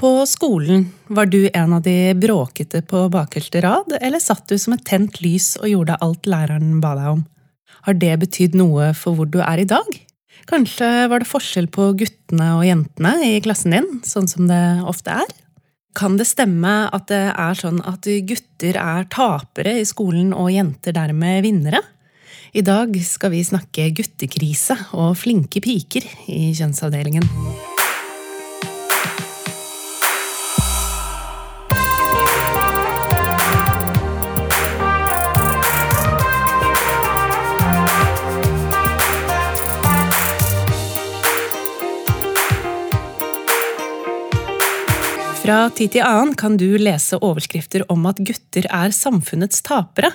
På skolen, var du en av de bråkete på bakerste rad, eller satt du som et tent lys og gjorde alt læreren ba deg om? Har det betydd noe for hvor du er i dag? Kanskje var det forskjell på guttene og jentene i klassen din, sånn som det ofte er? Kan det stemme at det er sånn at gutter er tapere i skolen og jenter dermed vinnere? I dag skal vi snakke guttekrise og flinke piker i kjønnsavdelingen. Fra tid til annen kan du lese overskrifter om at gutter er samfunnets tapere.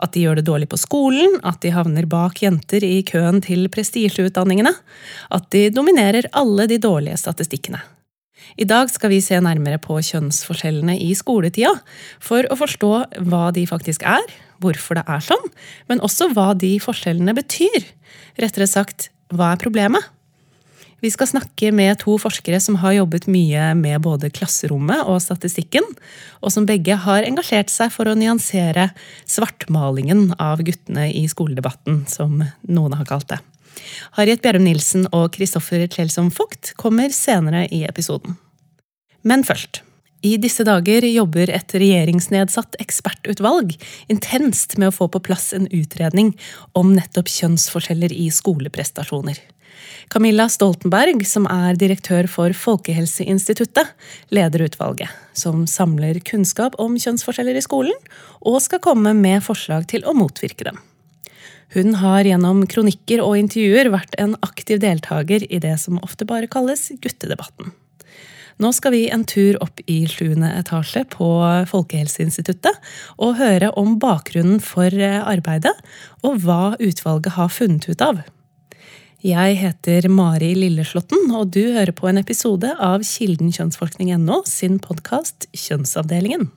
At de gjør det dårlig på skolen, at de havner bak jenter i køen til prestisjeutdanningene, at de dominerer alle de dårlige statistikkene. I dag skal vi se nærmere på kjønnsforskjellene i skoletida, for å forstå hva de faktisk er, hvorfor det er sånn, men også hva de forskjellene betyr. Rettere sagt, hva er problemet? Vi skal snakke med to forskere som har jobbet mye med både klasserommet og statistikken, og som begge har engasjert seg for å nyansere svartmalingen av guttene i skoledebatten, som noen har kalt det. Harriet Bjerrum Nilsen og Kristoffer Kjelsson Vogt kommer senere i episoden. Men først. I disse dager jobber et regjeringsnedsatt ekspertutvalg intenst med å få på plass en utredning om nettopp kjønnsforskjeller i skoleprestasjoner. Camilla Stoltenberg, som er direktør for Folkehelseinstituttet, leder utvalget, som samler kunnskap om kjønnsforskjeller i skolen, og skal komme med forslag til å motvirke dem. Hun har gjennom kronikker og intervjuer vært en aktiv deltaker i det som ofte bare kalles guttedebatten. Nå skal vi en tur opp i sjuende etasje på Folkehelseinstituttet og høre om bakgrunnen for arbeidet, og hva utvalget har funnet ut av. Jeg heter Mari Lilleslåtten, og du hører på en episode av Kilden kjønnsforskning.no sin podkast Kjønnsavdelingen.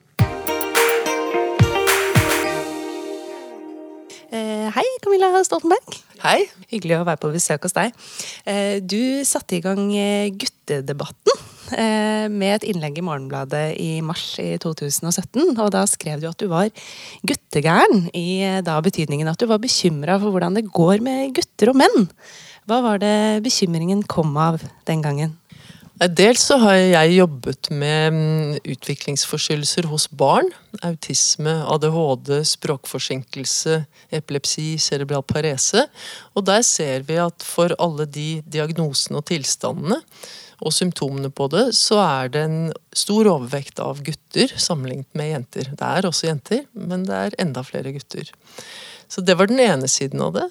Eh, hei, Camilla Stoltenberg. Hei. Hyggelig å være på besøk hos deg. Eh, du satte i gang eh, guttedebatten med et innlegg i Morgenbladet i mars i 2017. Og da skrev du at du var guttegæren, i da betydningen at du var bekymra for hvordan det går med gutter og menn. Hva var det bekymringen kom av den gangen? Dels så har jeg jobbet med mm, utviklingsforstyrrelser hos barn. Autisme, ADHD, språkforsinkelse, epilepsi, cerebral parese. Og der ser vi at for alle de diagnosene og tilstandene og symptomene på det, så er det en stor overvekt av gutter sammenlignet med jenter. Det er også jenter, men det er enda flere gutter. Så det var den ene siden av det.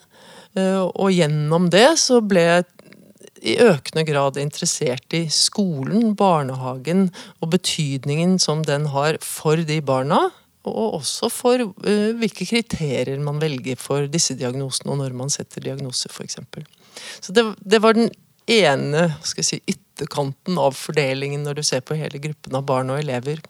Eh, og gjennom det så ble jeg i økende grad interessert i skolen, barnehagen og betydningen som den har for de barna. Og også for uh, hvilke kriterier man velger for disse diagnosene, og når man setter diagnoser, f.eks. Så det, det, var den ene skal jeg si, ytterkanten av fordelingen når du ser på hele gruppen av barn og elever.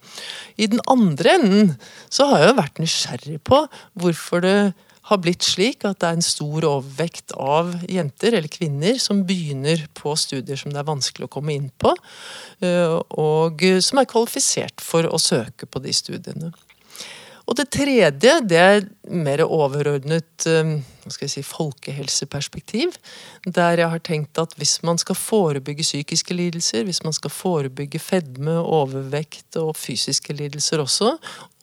I den andre enden så har jeg vært nysgjerrig på hvorfor det har blitt slik at det er en stor overvekt av jenter eller kvinner som begynner på studier som det er vanskelig å komme inn på, eh, og som er kvalifisert for å søke på de studiene. Og det tredje, det er mer overordnet eh, si, folkehelseperspektiv. Der jeg har tenkt at hvis man skal forebygge psykiske lidelser, hvis man skal forebygge fedme, overvekt og fysiske lidelser også,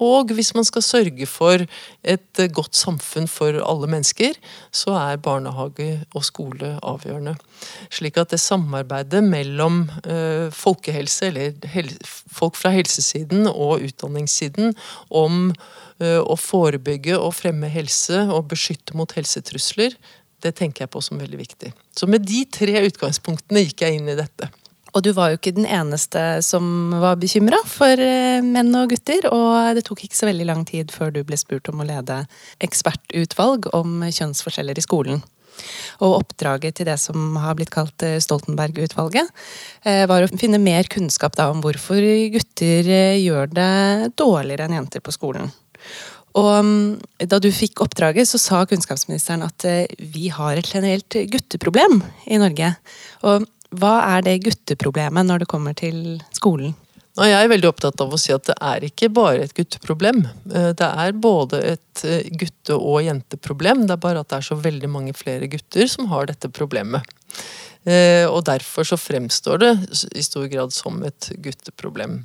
og hvis man skal sørge for et godt samfunn for alle mennesker, så er barnehage og skole avgjørende. Slik at det samarbeidet mellom uh, folkehelse, eller folk fra helsesiden og utdanningssiden, om å forebygge og fremme helse og beskytte mot helsetrusler, det tenker jeg på som veldig viktig. Så med de tre utgangspunktene gikk jeg inn i dette. Og du var jo ikke den eneste som var bekymra for eh, menn og gutter, og det tok ikke så veldig lang tid før du ble spurt om å lede ekspertutvalg om kjønnsforskjeller i skolen. Og oppdraget til det som har blitt kalt eh, Stoltenberg-utvalget, eh, var å finne mer kunnskap om hvorfor gutter gjør det dårligere enn jenter på skolen. Og mm, da du fikk oppdraget, så sa kunnskapsministeren at vi har et generelt gutteproblem i Norge. Og hva er det gutteproblemet når det kommer til skolen? Jeg er veldig opptatt av å si at det er ikke bare et gutteproblem. Eh, det er både et eh, gutte- og jenteproblem, det er bare at det er så veldig mange flere gutter som har dette problemet. Eh, og derfor så fremstår det i stor grad som et gutteproblem.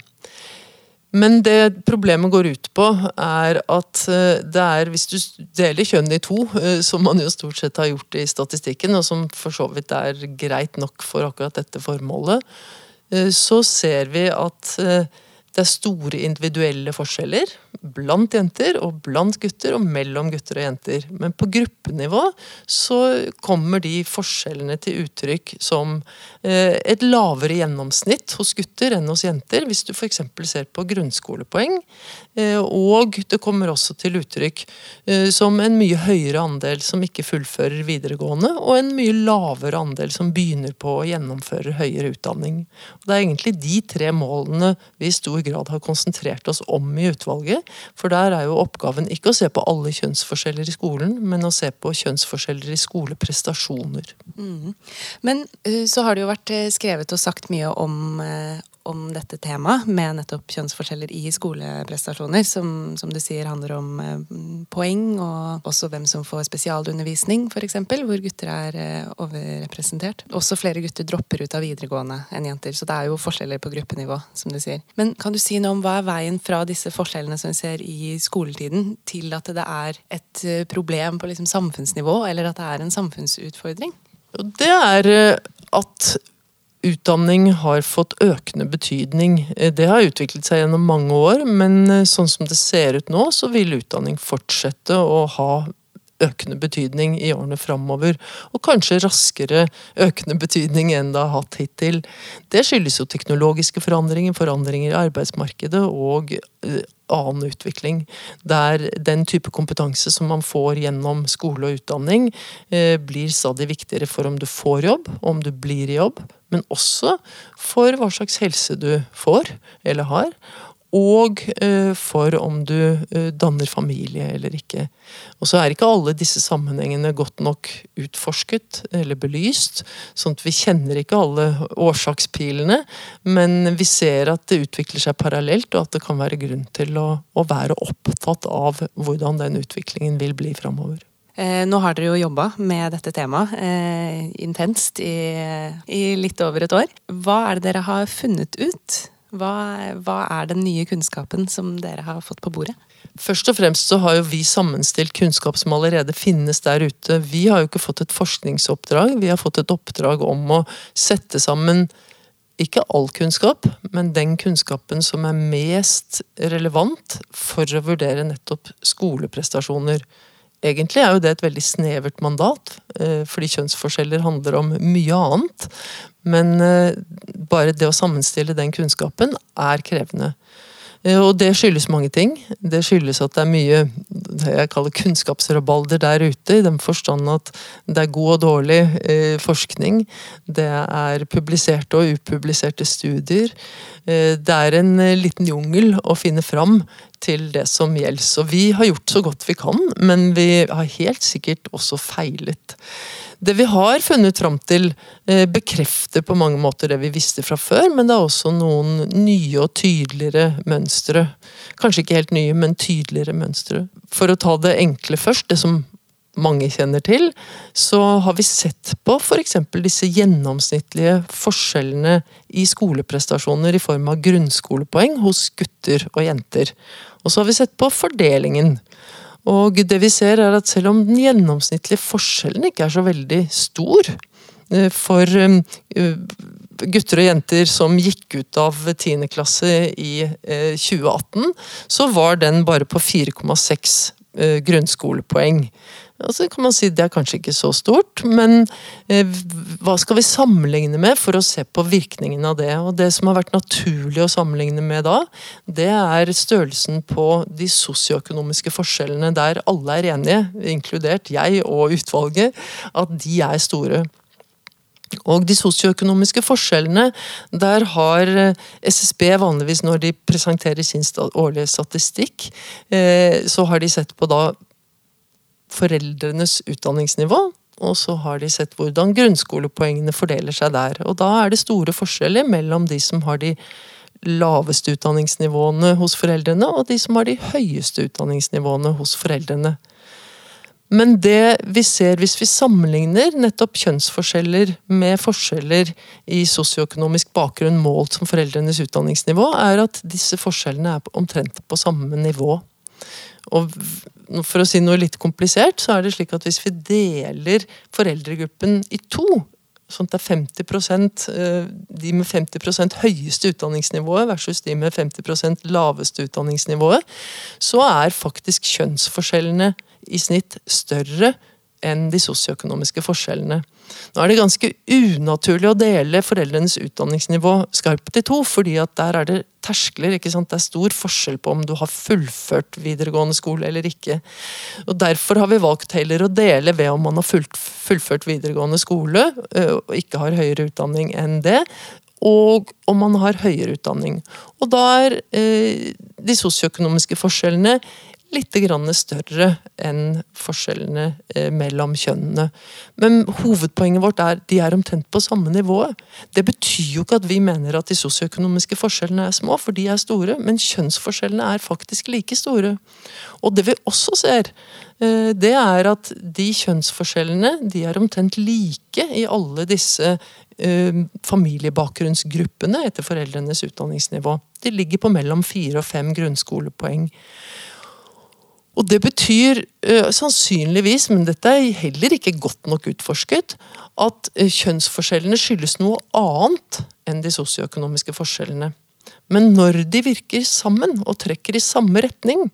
Men det problemet går ut på, er at det er Hvis du deler kjønn i to, som man jo stort sett har gjort i statistikken, og som for så vidt er greit nok for akkurat dette formålet, Eh, så ser vi at eh, det er store individuelle forskjeller blant jenter og blant gutter og mellom gutter og jenter. Men på gruppenivå så kommer de forskjellene til uttrykk som eh, et lavere gjennomsnitt hos gutter enn hos jenter, hvis du f.eks. ser på grunnskolepoeng. Eh, og det kommer også til uttrykk eh, som en mye høyere andel som ikke fullfører videregående, og en mye lavere andel som begynner på å gjennomføre høyere utdanning. Det er egentlig de tre målene vi i stor grad har konsentrert oss om i utvalget. For der er jo oppgaven ikke å se på alle kjønnsforskjeller i skolen, men å se på kjønnsforskjeller i skoleprestasjoner. Mm. Men eh, så har det jo vært skrevet og sagt mye om, om dette temaet, med nettopp kjønnsforskjeller i skoleprestasjoner, som, som du sier handler om poeng, og også hvem som får spesialundervisning, f.eks., hvor gutter er overrepresentert. Også flere gutter dropper ut av videregående enn jenter, så det er jo forskjeller på gruppenivå, som du sier. Men kan du si noe om hva er veien fra disse forskjellene som vi ser i skoletiden, til at det er et problem på liksom samfunnsnivå, eller at det er en samfunnsutfordring? Det er eh, at utdanning har fått økende betydning. Eh, det har utviklet seg gjennom mange år, men eh, sånn som det ser ut nå, så vil utdanning fortsette å ha økende betydning i årene framover. Og kanskje raskere økende betydning enn det har hatt hittil. Det skyldes jo teknologiske forandringer, forandringer i arbeidsmarkedet og eh, annen utvikling. Der den type kompetanse som man får gjennom skole og utdanning, eh, blir stadig viktigere for om du får jobb, om du blir i jobb, men også for hva slags helse du får eller har og eh, for om du eh, danner familie eller ikke. Og så er ikke alle disse sammenhengene godt nok utforsket eller belyst, sånn at vi kjenner ikke alle årsakspilene, men vi ser at det utvikler seg parallelt, og at det kan være grunn til å, å være opptatt av hvordan den utviklingen vil bli framover. Eh, nå har dere jo jobba med dette temaet eh, intenst i, i litt over et år. Hva er det dere har funnet ut? Hva, hva, er den nye kunnskapen som dere har fått på bordet? Først og fremst så har jo vi sammenstilt kunnskap som allerede finnes der ute. Vi har jo ikke fått et forskningsoppdrag, vi har fått et oppdrag om å sette sammen ikke all kunnskap, men den kunnskapen som er mest relevant for å vurdere nettopp skoleprestasjoner. Egentlig er jo det et veldig snevert mandat, eh, fordi kjønnsforskjeller handler om mye annet. Men eh, bare det å sammenstille den kunnskapen er krevende. Eh, og det skyldes mange ting. Det skyldes at det er mye det jeg kaller kunnskapsrabalder der ute, i den forstand at det er god og dårlig eh, forskning. Det er publiserte og upubliserte studier. Det er en liten jungel å finne fram til det som gjelder. Og vi har gjort så godt vi kan, men vi har helt sikkert også feilet. Det vi har funnet fram til, eh, bekrefter på mange måter det vi visste fra før, men det er også noen nye og tydeligere mønstre. Kanskje ikke helt nye, men tydeligere mønstre. For å ta det enkle først, det som mange kjenner til, så har vi sett på f.eks. disse gjennomsnittlige forskjellene i skoleprestasjoner i form av grunnskolepoeng hos gutter og jenter. Og så har vi sett på fordelingen. Og det vi ser er at selv om den gjennomsnittlige forskjellen ikke er så veldig stor eh, for eh, gutter og jenter som gikk ut av 10. klasse i 2018, eh, så var den bare på 4,6 grunnskolepoeng. Og så kan man si det er kanskje ikke så stort, men eh, hva skal vi sammenligne med for å se på virkningen av det? Og det som har vært naturlig å sammenligne med da, det er størrelsen på de sosioøkonomiske forskjellene der alle er enige, inkludert jeg og utvalget, at de er store. Og de sosioøkonomiske forskjellene, der har eh, SSB vanligvis når de presenterer sin årlige statistikk, eh, så har de sett på da foreldrenes utdanningsnivå. Og så har de sett hvordan grunnskolepoengene fordeler seg der. Og da er det store forskjeller mellom de som har de laveste utdanningsnivåene hos foreldrene, og de som har de høyeste utdanningsnivåene hos foreldrene. Men det vi ser hvis vi sammenligner nettopp kjønnsforskjeller med forskjeller i sosioøkonomisk bakgrunn målt som foreldrenes utdanningsnivå, er at disse forskjellene er omtrent på samme nivå. Og for å si noe litt komplisert, så er det slik at hvis vi deler foreldregruppen i to, sånn at det er 50 eh, de med 50% høyeste utdanningsnivået versus de med 50% laveste utdanningsnivået, så er faktisk kjønnsforskjellene i snitt større enn de sosioøkonomiske forskjellene. Nå er det ganske unaturlig å dele foreldrenes utdanningsnivå skarpt i to, fordi at der er det terskler. ikke sant? Det er stor forskjell på om du har fullført videregående skole eller ikke. Og Derfor har vi valgt heller å dele ved om man har fullført videregående skole og ikke har høyere utdanning enn det, og om man har høyere utdanning. Og da er eh, de sosioøkonomiske forskjellene litt større enn forskjellene eh, mellom kjønnene. Men hovedpoenget vårt er de er omtrent på samme nivå. Det betyr jo ikke at vi mener at de sosioøkonomiske forskjellene er små, for de er store, men kjønnsforskjellene er faktisk like store. Og det vi også ser, eh, det er at de kjønnsforskjellene de er omtrent like i alle disse eh, familiebakgrunnsgruppene etter foreldrenes utdanningsnivå. De ligger på mellom fire og fem grunnskolepoeng. Og det betyr uh, sannsynligvis, men dette er heller ikke godt nok utforsket, at uh, kjønnsforskjellene skyldes noe annet enn de sosioøkonomiske forskjellene. Men når de virker sammen og trekker i samme retning,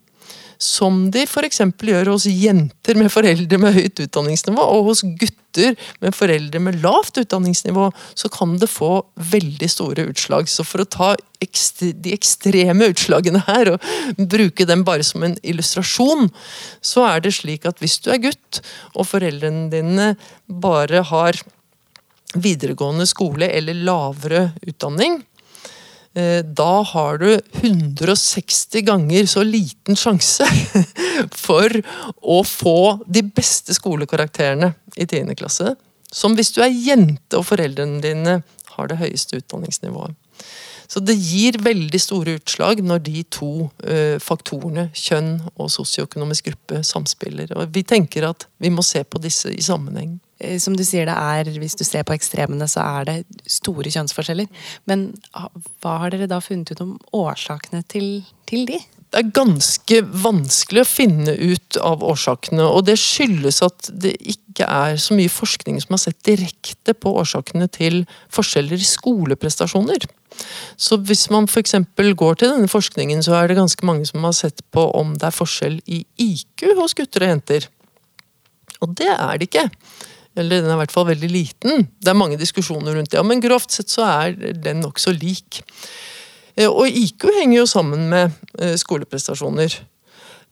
som de f.eks. gjør hos jenter med foreldre med høyt utdanningsnivå, og hos gutter med foreldre med lavt utdanningsnivå, så kan det få veldig store utslag. Så for å ta de ekstreme utslagene her, og bruke dem bare som en illustrasjon, så er det slik at hvis du er gutt, og foreldrene dine bare har videregående skole eller lavere utdanning, da har du 160 ganger så liten sjanse for å få de beste skolekarakterene i 10. klasse, som hvis du er jente og foreldrene dine har det høyeste utdanningsnivået. Så det gir veldig store utslag når de to uh, faktorene, kjønn og sosioøkonomisk gruppe, samspiller. Og vi tenker at vi må se på disse i sammenheng. Eh, som du sier, det er, hvis du ser på ekstremene, så er det store kjønnsforskjeller. Men hva har dere da funnet ut om årsakene til, til de? Det er ganske vanskelig å finne ut av årsakene, og det skyldes at det ikke er så mye forskning som har sett direkte på årsakene til forskjeller i skoleprestasjoner. Så hvis man f.eks. går til denne forskningen, så er det ganske mange som har sett på om det er forskjell i IQ hos gutter og jenter. Og det er det ikke. Eller den er i hvert fall veldig liten. Det er mange diskusjoner rundt det, men grovt sett så er den nokså lik. Eh, og IQ henger jo sammen med eh, skoleprestasjoner.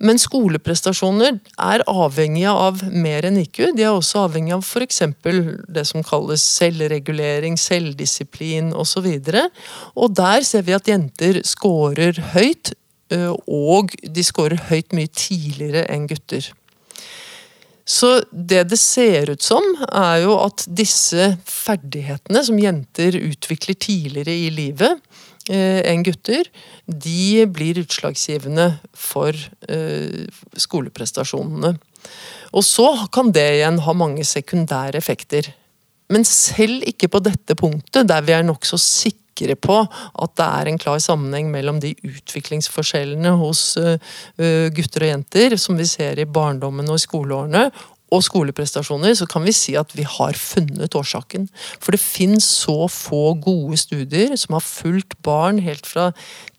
Men skoleprestasjoner er avhengige av mer enn IQ. De er også avhengige av f.eks. det som kalles selvregulering, selvdisiplin osv. Og, og der ser vi at jenter scorer høyt, eh, og de scorer høyt mye tidligere enn gutter. Så det det ser ut som, er jo at disse ferdighetene som jenter utvikler tidligere i livet eh, enn gutter, de blir utslagsgivende for eh, skoleprestasjonene. Og så kan det igjen ha mange sekundære effekter. Men selv ikke på dette punktet, der vi er nokså sikre på at det er en klar sammenheng mellom de utviklingsforskjellene hos uh, gutter og jenter som vi ser i barndommen og i skoleårene, og skoleprestasjoner, så kan vi si at vi har funnet årsaken. For det finnes så få gode studier som har fulgt barn helt fra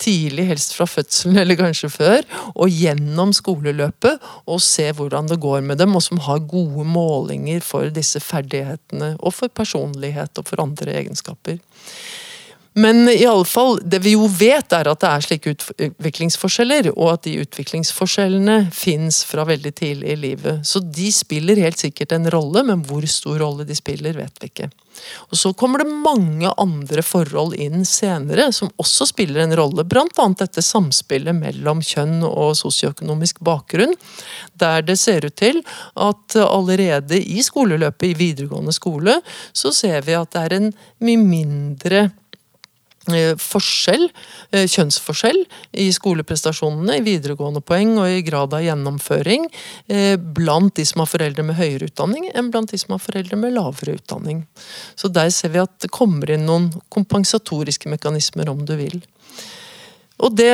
tidlig, helst fra fødselen eller kanskje før, og gjennom skoleløpet, og se hvordan det går med dem, og som har gode målinger for disse ferdighetene, og for personlighet og for andre egenskaper. Men i alle fall, det vi jo vet, er at det er slike utviklingsforskjeller, og at de utviklingsforskjellene fins fra veldig tidlig i livet. Så de spiller helt sikkert en rolle, men hvor stor rolle de spiller, vet vi ikke. Og Så kommer det mange andre forhold inn senere som også spiller en rolle, bl.a. dette samspillet mellom kjønn og sosioøkonomisk bakgrunn, der det ser ut til at allerede i skoleløpet i videregående skole, så ser vi at det er en mye mindre forskjell, eh, kjønnsforskjell i skoleprestasjonene, i videregående poeng og i grad av gjennomføring eh, blant de som har foreldre med høyere utdanning, enn blant de som har foreldre med lavere utdanning. Så der ser vi at det kommer inn noen kompensatoriske mekanismer, om du vil. Og det,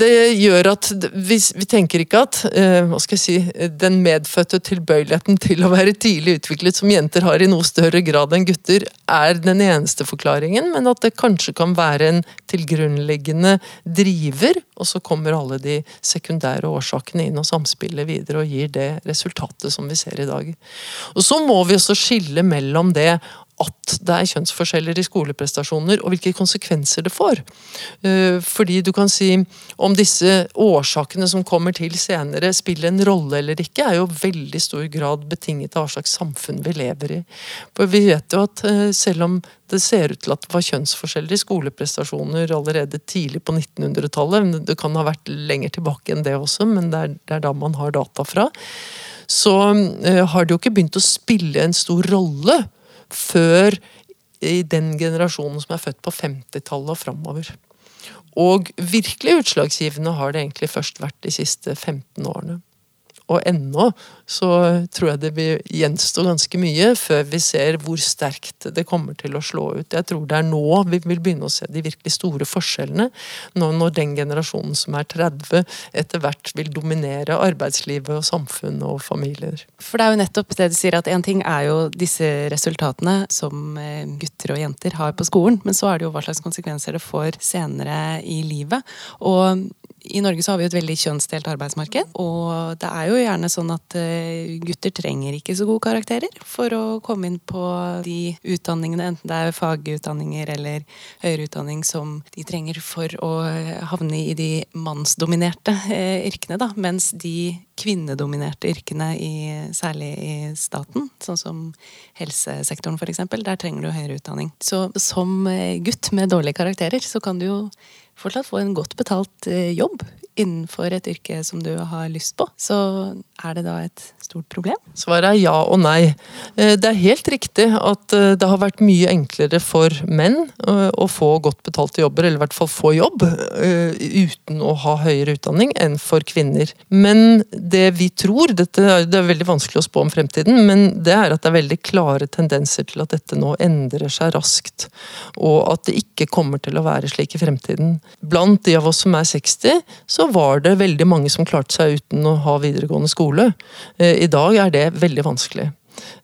det, gjør at vi, vi, tenker ikke at eh, hva skal jeg si, den medfødte tilbøyeligheten til å være tidlig utviklet som jenter har i noe større grad enn gutter, er den eneste forklaringen, men at det kanskje kan være en tilgrunnleggende driver, og så kommer alle de sekundære årsakene inn og samspiller videre og gir det resultatet som vi ser i dag. Og Så må vi også skille mellom det at det er kjønnsforskjeller i skoleprestasjoner, og hvilke konsekvenser det får. Eh, fordi du kan si om disse årsakene som kommer til senere, spiller en rolle eller ikke, er jo veldig stor grad betinget av hva slags samfunn vi lever i. For vi vet jo at eh, selv om det ser ut til at det var kjønnsforskjeller i skoleprestasjoner allerede tidlig på 1900-tallet, det kan ha vært lenger tilbake enn det også, men det er, det er da man har data fra, så uh, har det jo ikke begynt å spille en stor rolle før i den generasjonen som er født på 50-tallet og framover. Og virkelig utslagsgivende har det egentlig først vært de siste 15 årene. Og ennå så tror jeg det vil gjenstå ganske mye før vi ser hvor sterkt det kommer til å slå ut. Jeg tror det er nå vi vil begynne å se de virkelig store forskjellene. Når, den generasjonen som er 30 etter hvert vil dominere arbeidslivet og samfunnet og familier. For det er jo nettopp det du sier, at en ting er jo disse resultatene som eh, gutter og jenter har på skolen, men så er det jo hva slags konsekvenser det får senere i livet. Og i Norge så har vi et veldig kjønnsdelt arbeidsmarked. Og det er jo gjerne sånn at eh, gutter trenger ikke så gode karakterer for å komme inn på de utdanningene, enten det er fagutdanninger eller høyere utdanning, som de trenger for å havne i de mannsdominerte eh, yrkene. da, Mens de kvinnedominerte yrkene, i, særlig i staten, sånn som helsesektoren f.eks., der trenger du høyere utdanning. Så som eh, gutt med dårlige karakterer, så kan du jo fortsatt få en godt betalt eh, jobb innenfor et yrke som du har lyst på, så er det da et stort problem? Svaret er ja og nei. Eh, det er helt riktig at eh, det har vært mye enklere for menn eh, å få godt betalte jobber, eller i hvert fall få jobb, uten å ha høyere utdanning, enn for kvinner. Men det vi tror, dette det er veldig vanskelig å spå om fremtiden, men det er at det er veldig klare tendenser til at dette nå endrer seg raskt, og at det ikke kommer til å være slik i fremtiden. Blant de av oss som er 60, så var det veldig mange som klarte seg uten å ha videregående skole. I dag er det veldig vanskelig.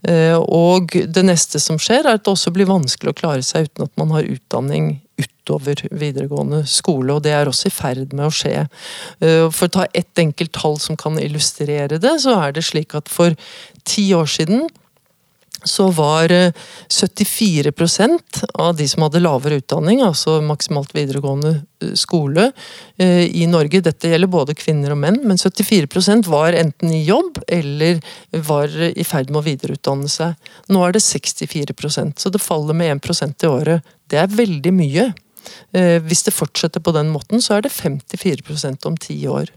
Eh, og det neste som skjer, er at det også blir vanskelig å klare seg uten at man har utdanning utover videregående skole, og det er også i ferd med å skje. Eh, for å ta ett enkelt tall som kan illustrere det, så er det slik at for ti år siden så var 74 eh, av de som hadde lavere utdanning, altså maksimalt videregående eh, skole eh, i Norge, dette gjelder både kvinner og menn, men 74% var enten i jobb eller var i ferd med å videreutdanne seg. Nå er det 64% så det faller med 1% i året. Det er veldig mye. Eh, hvis det fortsetter på den måten, så er det 54% om ti år.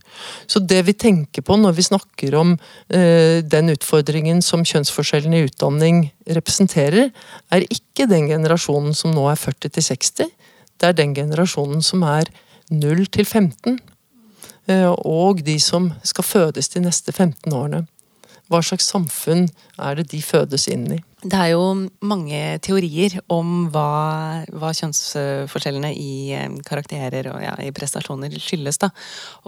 Så det vi tenker på når vi snakker om eh, den utfordringen som kjønnsforskjellen i utdanning representerer, er ikke den generasjonen som nå er 40 til 60. Det er den generasjonen som er 0 til 15. Eh, og de som skal fødes de neste 15 årene. Hva slags samfunn er det de fødes inn i? Det er jo mange teorier om hva, hva kjønnsforskjellene i eh, karakterer og ja, i prestasjoner skyldes. da.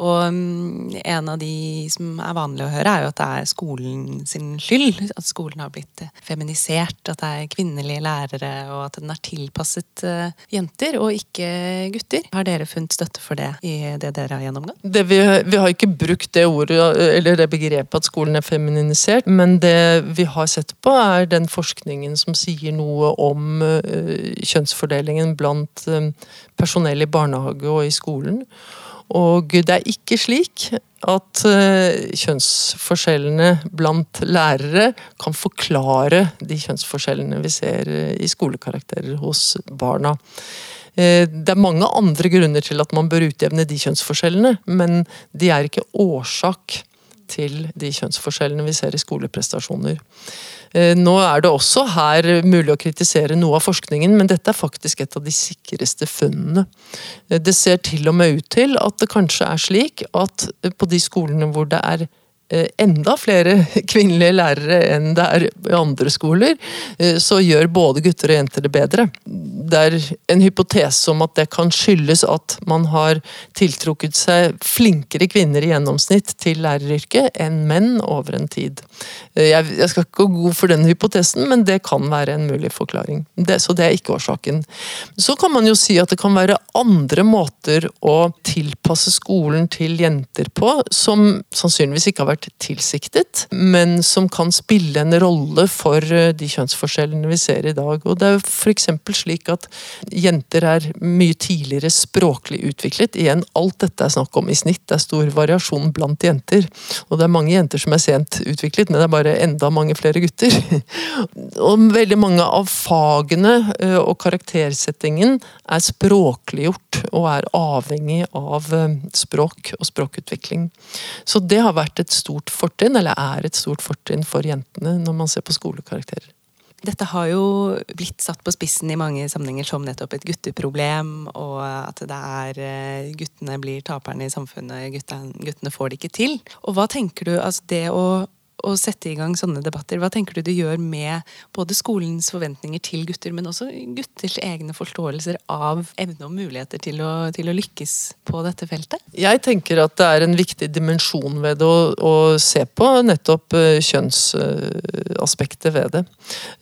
Og um, en av de som er vanlig å høre, er jo at det er skolen sin skyld. At skolen har blitt feminisert, at det er kvinnelige lærere, og at den er tilpasset uh, jenter og ikke gutter. Har dere funnet støtte for det i det dere har gjennomgått? Det vi, vi, har ikke brukt det ordet, eller det begrepet at skolen er feminisert, men det vi har sett på, er den forskningen forskningen som sier noe om eh, kjønnsfordelingen blant eh, personell i barnehage og i skolen. Og det er ikke slik at eh, kjønnsforskjellene blant lærere kan forklare de kjønnsforskjellene vi ser i skolekarakterer hos barna. Det er mange andre grunner til at man bør utjevne de kjønnsforskjellene, men de er ikke årsak til de kjønnsforskjellene vi ser i skoleprestasjoner. Eh, nå er det også her mulig å kritisere noe av forskningen, men dette er faktisk et av de sikreste funnene. Eh, det ser til og med ut til at det kanskje er slik at på de skolene hvor det er Eh, enda flere kvinnelige lærere enn det er i andre skoler, eh, så gjør både gutter og jenter det bedre. Det er en hypotese om at det kan skyldes at man har tiltrukket seg flinkere kvinner i gjennomsnitt til læreryrket enn menn over en tid. Eh, jeg, skal ikke gå god for den hypotesen, men det kan være en mulig forklaring. Så det er ikke årsaken. Så kan man jo si at det kan være andre måter å tilpasse skolen til jenter på, som sannsynligvis ikke har vært vært tilsiktet, men som kan spille en rolle for eh, de kjønnsforskjellene vi ser i dag. Og Det er f.eks. slik at jenter er mye tidligere språklig utviklet. Igjen, alt dette er snakk om i snitt. Det er stor variasjon blant jenter. Og det er mange jenter som er sent utviklet, men det er bare enda mange flere gutter. og veldig mange av fagene eh, og karaktersettingen er språkliggjort og er avhengig av eh, språk og språkutvikling. Så det har vært et stort stort fortrinn, eller er et stort fortrinn for jentene når man ser på skolekarakterer. Dette har jo blitt satt på spissen i mange sammenhenger som nettopp et gutteproblem, og at det er eh, guttene blir taperne i samfunnet, guttene, guttene får det ikke til. Og hva tenker du, altså det å å sette i gang sånne debatter. Hva tenker du det gjør med både skolens forventninger til gutter, men også gutters egne forståelser av evne og muligheter til å, til å lykkes på dette feltet? Jeg tenker at det er en viktig dimensjon ved det å, å se på nettopp eh, kjønnsaspektet ved det.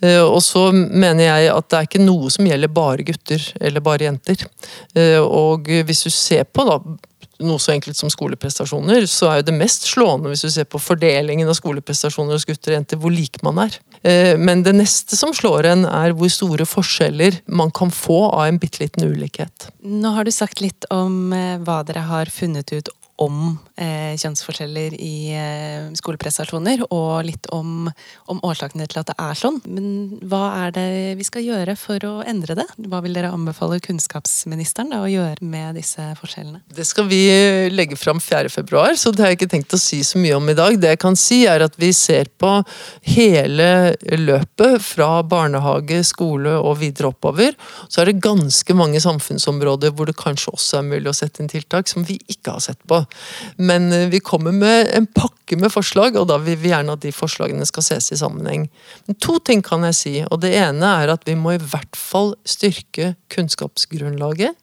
Eh, og så mener jeg at det er ikke noe som gjelder bare gutter eller bare jenter. Eh, og hvis du ser på da noe så enkelt som skoleprestasjoner, så er jo det mest slående hvis du ser på fordelingen av skoleprestasjoner hos gutter og jenter, hvor lik man er. Eh, men det neste som slår en, er hvor store forskjeller man kan få av en bitte liten ulikhet. Nå har du sagt litt om eh, hva dere har funnet ut om eh, kjønnsforskjeller i eh, skoleprestasjoner, og litt om, om, årsakene til at det er sånn. Men hva er det vi skal gjøre for å endre det? Hva vil dere anbefale kunnskapsministeren da, å gjøre med disse forskjellene? Det skal vi legge fram 4.2, så det har jeg ikke tenkt å si så mye om i dag. Det jeg kan si, er at vi ser på hele løpet fra barnehage, skole og videre oppover. Så er det ganske mange samfunnsområder hvor det kanskje også er mulig å sette inn tiltak som vi ikke har sett på. Men eh, vi kommer med en pakke med forslag, og da vil vi gjerne at de forslagene skal ses i sammenheng. Men to ting kan jeg si, og det ene er at vi må i hvert fall styrke kunnskapsgrunnlaget.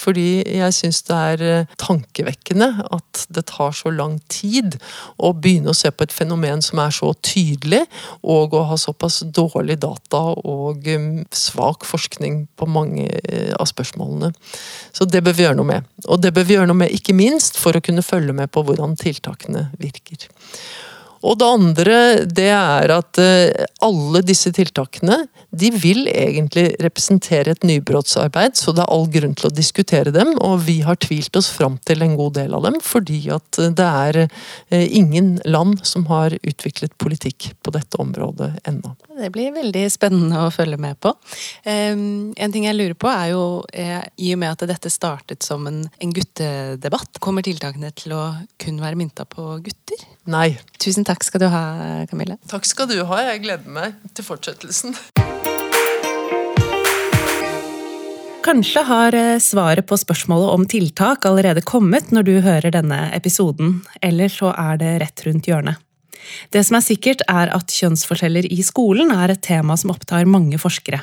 Fordi jeg syns det er eh, tankevekkende at det tar så lang tid å begynne å se på et fenomen som er så tydelig, og å ha såpass dårlig data og um, svak forskning på mange eh, av spørsmålene. Så det bør vi gjøre noe med. Og det bør vi gjøre noe med ikke minst for å kunne følge med på hvordan tiltakene virker. Og det andre det er at eh, alle disse tiltakene de vil egentlig representere et nybrottsarbeid, så det er all grunn til å diskutere dem. Og vi har tvilt oss fram til en god del av dem, fordi at det er eh, ingen land som har utviklet politikk på dette området ennå. Det blir veldig spennende å følge med på. En ting jeg lurer på er jo, eh, i og med at dette startet som en, en guttedebatt, kommer tiltakene til å kun være mynta på gutter? Nei. Tusen takk skal du ha, Camille. Takk skal du ha. Jeg gleder meg til fortsettelsen. Kanskje har eh, svaret på spørsmålet om tiltak allerede kommet når du hører denne episoden, eller så er det rett rundt hjørnet. Det som er sikkert, er at kjønnsforskjeller i skolen er et tema som opptar mange forskere.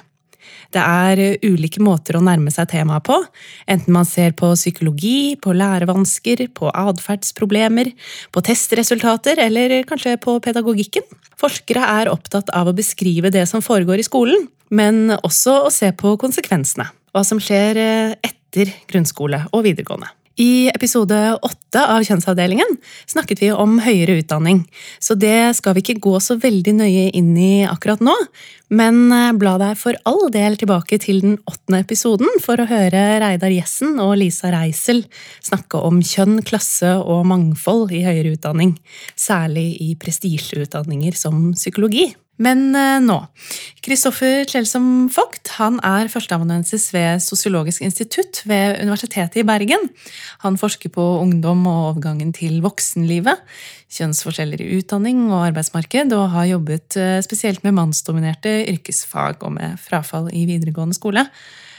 Det er eh, ulike måter å nærme seg temaet på, enten man ser på psykologi, på lærevansker, på atferdsproblemer, på testresultater eller kanskje på pedagogikken. Forskere er opptatt av å beskrive det som foregår i skolen, men også å se på konsekvensene. Hva som skjer eh, etter grunnskole og videregående. I episode åtte av Kjønnsavdelingen snakket vi om høyere utdanning, så det skal vi ikke gå så veldig nøye inn i akkurat nå. Men eh, bla deg for all del tilbake til den åttende episoden for å høre Reidar Jessen og Lisa Reisel snakke om kjønn, klasse og mangfold i høyere utdanning, særlig i prestisjeutdanninger som psykologi. Men eh, nå. Kristoffer Tjelsom Vogt han er førsteamanuensis ved Sosiologisk institutt ved Universitetet i Bergen. Han forsker på ungdom og overgangen til voksenlivet, kjønnsforskjeller i utdanning og arbeidsmarked, og har jobbet eh, spesielt med mannsdominerte yrkesfag og med frafall i videregående skole.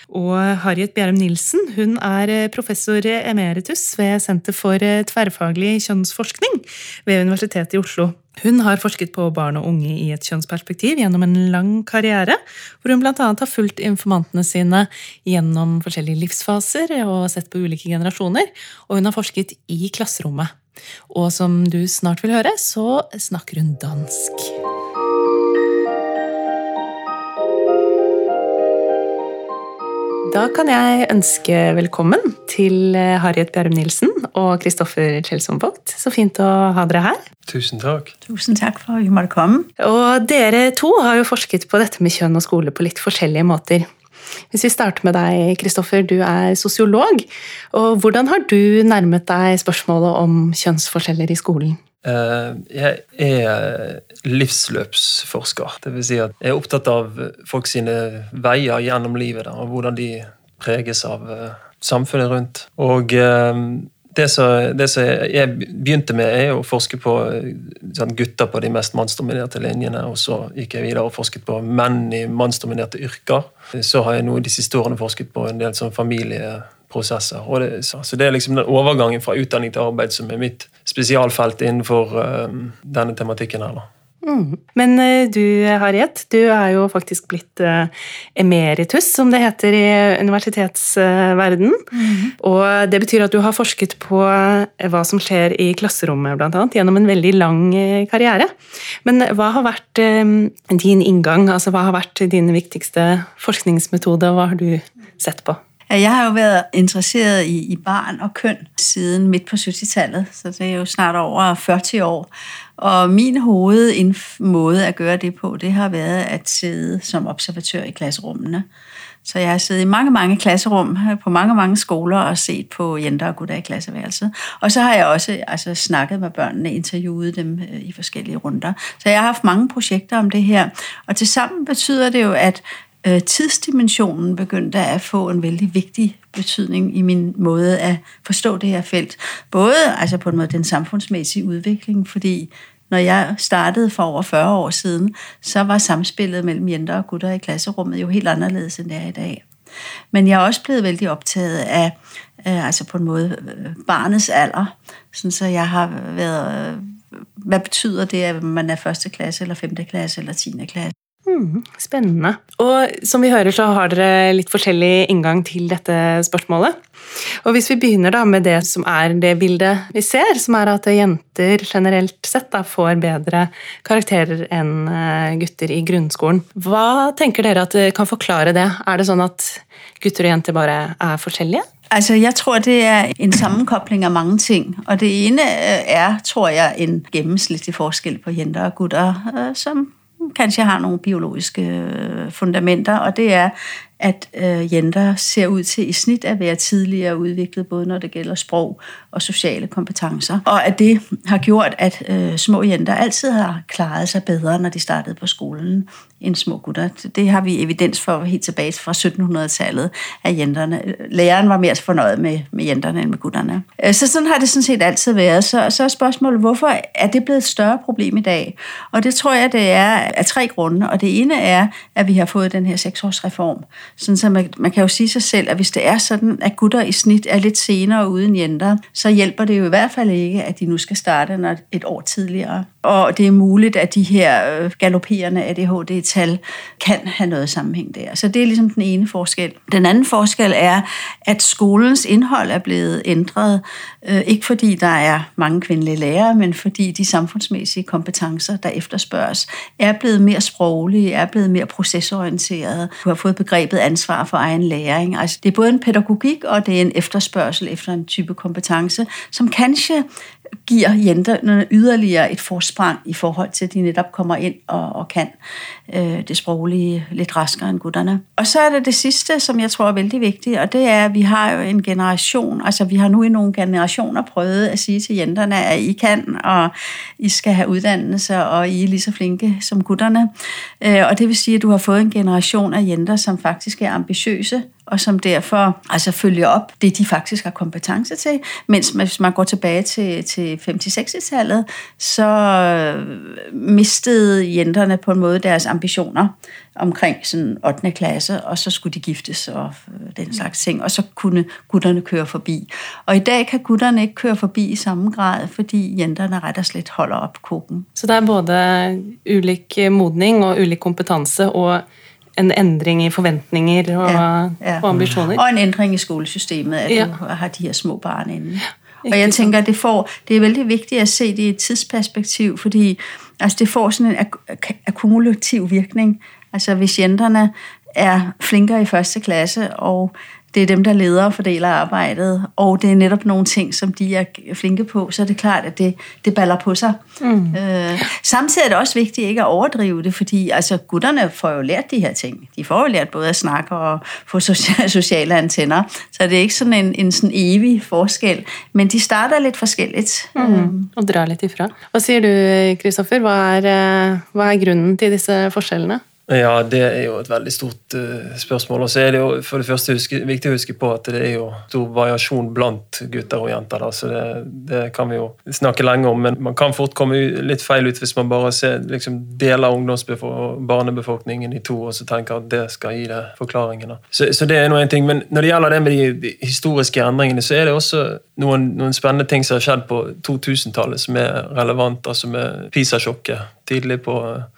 Og Harriet Bjerrum Nilsen hun er eh, professor emeritus ved Senter for tverrfaglig kjønnsforskning ved Universitetet i Oslo. Hun har forsket på barn og unge i et kjønnsperspektiv gjennom en lang karriere, hvor hun bl.a. har fulgt informantene sine gjennom forskjellige livsfaser og sett på ulike generasjoner, og hun har forsket i klasserommet. Og som du snart vil høre, så snakker hun dansk. Da kan jeg ønske velkommen til eh, Harriet Bjerrum Nilsen og Kristoffer Kjelsson Vogt. Så fint å ha dere her. Tusen takk. Tusen takk for at vi måtte komme. Og dere to har jo forsket på dette med kjønn og skole på litt forskjellige måter. Hvis vi starter med deg, Kristoffer. Du er sosiolog. Og hvordan har du nærmet deg spørsmålet om kjønnsforskjeller i skolen? Eh, jeg er livsløpsforsker. Vil si at jeg er opptatt av folk sine veier gjennom livet. og hvordan de preges av eh, samfunnet rundt. Og eh, det som, jeg begynte med, er å forske på sånn, gutter på de mest mannsdominerte linjene. Og så gikk jeg videre og forsket på menn i mannsdominerte yrker. Så har jeg nå de siste årene forsket på en del sånn familie prosesser. Det, så det er liksom den overgangen fra utdanning til arbeid som er mitt spesialfelt innenfor uh, denne tematikken her. da. Mm. Men uh, du Harriet, du er jo faktisk blitt uh, emeritus, som det heter i universitetsverden. Mm. Og det betyr at du har forsket på hva som skjer i klasserommet, blant annet, gjennom en veldig lang karriere. Men hva har vært din inngang? Altså hva har vært din viktigste forskningsmetode, og hva har du sett på? Jeg har jo været interesseret i, i barn og køn siden midt på 70-tallet, så det er jo snart over 40 år. Og min hovedmåde at gøre det på, det har været at sidde som observatør i klasserummene. Så jeg har siddet i mange, mange klasserum på mange, mange skoler og set på jenter og gutter i klasseværelset. Og så har jeg også altså, snakket med børnene, interviewet dem øh, i forskellige runder. Så jeg har haft mange projekter om det her. Og til sammen betyder det jo, at øh, tidsdimensionen begyndte at få en veldig viktig betydning i min måte at forstå det her felt. Både altså på en måte den samfunnsmessige utviklingen, fordi når jeg startede for over 40 år siden, så var samspillet mellom jenter og gutter i klasserommet jo helt annerledes enn det er i dag. Men jeg er også blevet veldig optaget af, øh, altså på en måde, øh, barnets alder. Sådan så jeg har været, øh, hvad betyder det, at man er første klasse, eller femte klasse, eller tiende klasse? Mm, spennende. Og som vi hører, så har dere litt forskjellig inngang til dette spørsmålet. Og hvis vi begynner da med det som er det bildet vi ser, som er at jenter generelt sett da får bedre karakterer enn eh, gutter i grunnskolen. Hva tenker dere at kan forklare det? Er det sånn at gutter og jenter bare er forskjellige? Altså, Jeg tror, det er en sammenkobling av mange ting. Og det ene eh, er, tror jeg, en gjennomsnittlig forskjell på jenter og gutter, eh, som kanskje har nogle biologiske fundamenter, og det er, at øh, jenter ser ud til i snit at være tidligere udviklet, både når det gælder sprog og sociale kompetencer. Og at det har gjort, at øh, små jenter altid har klaret sig bedre, når de startede på skolen, end små gutter. Det har vi evidens for helt tilbage fra 1700-tallet, at jenterne, læreren var mere fornøjet med, med jenterne end med gutterne. Øh, så sådan har det sådan set altid været. Så, så er spørgsmålet, hvorfor er det blevet et større problem i dag? Og det tror jeg, det er af tre grunde. Og det ene er, at vi har fået den her seksårsreform, sådan så man, man kan jo sige sig selv, at hvis det er sådan, at gutter i snit er lidt senere uden jenter, så hjælper det jo i hvert fald ikke, at de nu skal starte et år tidligere. Og det er muligt, at de her øh, galopperende ADHD-tal kan have noget sammenhæng der. Så det er ligesom den ene forskel. Den anden forskel er, at skolens indhold er blevet ændret, øh, ikke fordi der er mange kvindelige lærere, men fordi de samfundsmæssige kompetencer, der efterspørges, er blevet mere sproglige, er blevet mere procesorienterede. Du har fået begrebet ansvar for egen læring. Altså, det er både en pædagogik, og det er en efterspørgsel efter en type kompetence, som kanskje giver jenterne yderligere et forsprang i forhold til, at de netop kommer ind og, og kan øh, det sproglige lidt raskere end gutterne. Og så er det det sidste, som jeg tror er vældig vigtigt, og det er, at vi har jo en generation, altså vi har nu i nogle generationer prøvet at sige til jenterne, at I kan, og I skal have uddannelse, og I er lige så flinke som gutterne. Øh, og det vil sige, at du har fået en generation af jenter, som faktisk er ambitiøse, og som derfor altså følger op det, de faktisk har kompetence til. Mens hvis man går tilbage til, til 50-60-tallet, så øh, mistede jenterne på en måde deres ambitioner omkring sådan 8. klasse, og så skulle de giftes og øh, den slags ting, og så kunne gutterne køre forbi. Og i dag kan gutterne ikke køre forbi i samme grad, fordi jenterne rett og slett holder op koken. Så det er både ulik modning og ulik kompetanse, og en endring i forventninger og, ja, ja. og ambisjoner. Og en endring i skolesystemet, at du har de her små barn inne. Og jeg tænker, det, får, det er veldig viktig å se det i et tidsperspektiv, fordi altså, det får sådan en ak akkumulativ virkning. Altså hvis jenterne er flinkere i første klasse, og det er dem, der leder og fordeler arbejdet, og det er netop nogle ting, som de er flinke på, så er det klart, at det, det baller på sig. Mm. Øh, samtidig er det også vigtigt ikke at overdrive det, fordi altså, gutterne får jo lært de her ting. De får jo lært både at snakke og få sociale antenner, så det er ikke sådan en, en sådan evig forskel, men de starter lidt forskelligt. Mm. Mm. Og drar lidt ifra. Hvad siger du, Kristoffer? Hvad er, øh, hvad er grunden til disse forskellene? Ja, det er jo et veldig stort uh, spørsmål. Og så er det jo for det første huske, viktig å huske på at det er jo stor variasjon blant gutter og jenter. Da, så det, det, kan vi jo snakke lenge om, men man kan fort komme litt feil ut hvis man bare ser, liksom, deler barnebefolkningen i to og så tenker at det skal gi det forklaringen. Så, så, det er noe en ting. Men når det gjelder det med de, de historiske endringene, så er det også noen, noen spennende ting som har skjedd på 2000-tallet som er relevant, altså med PISA-sjokket tidlig på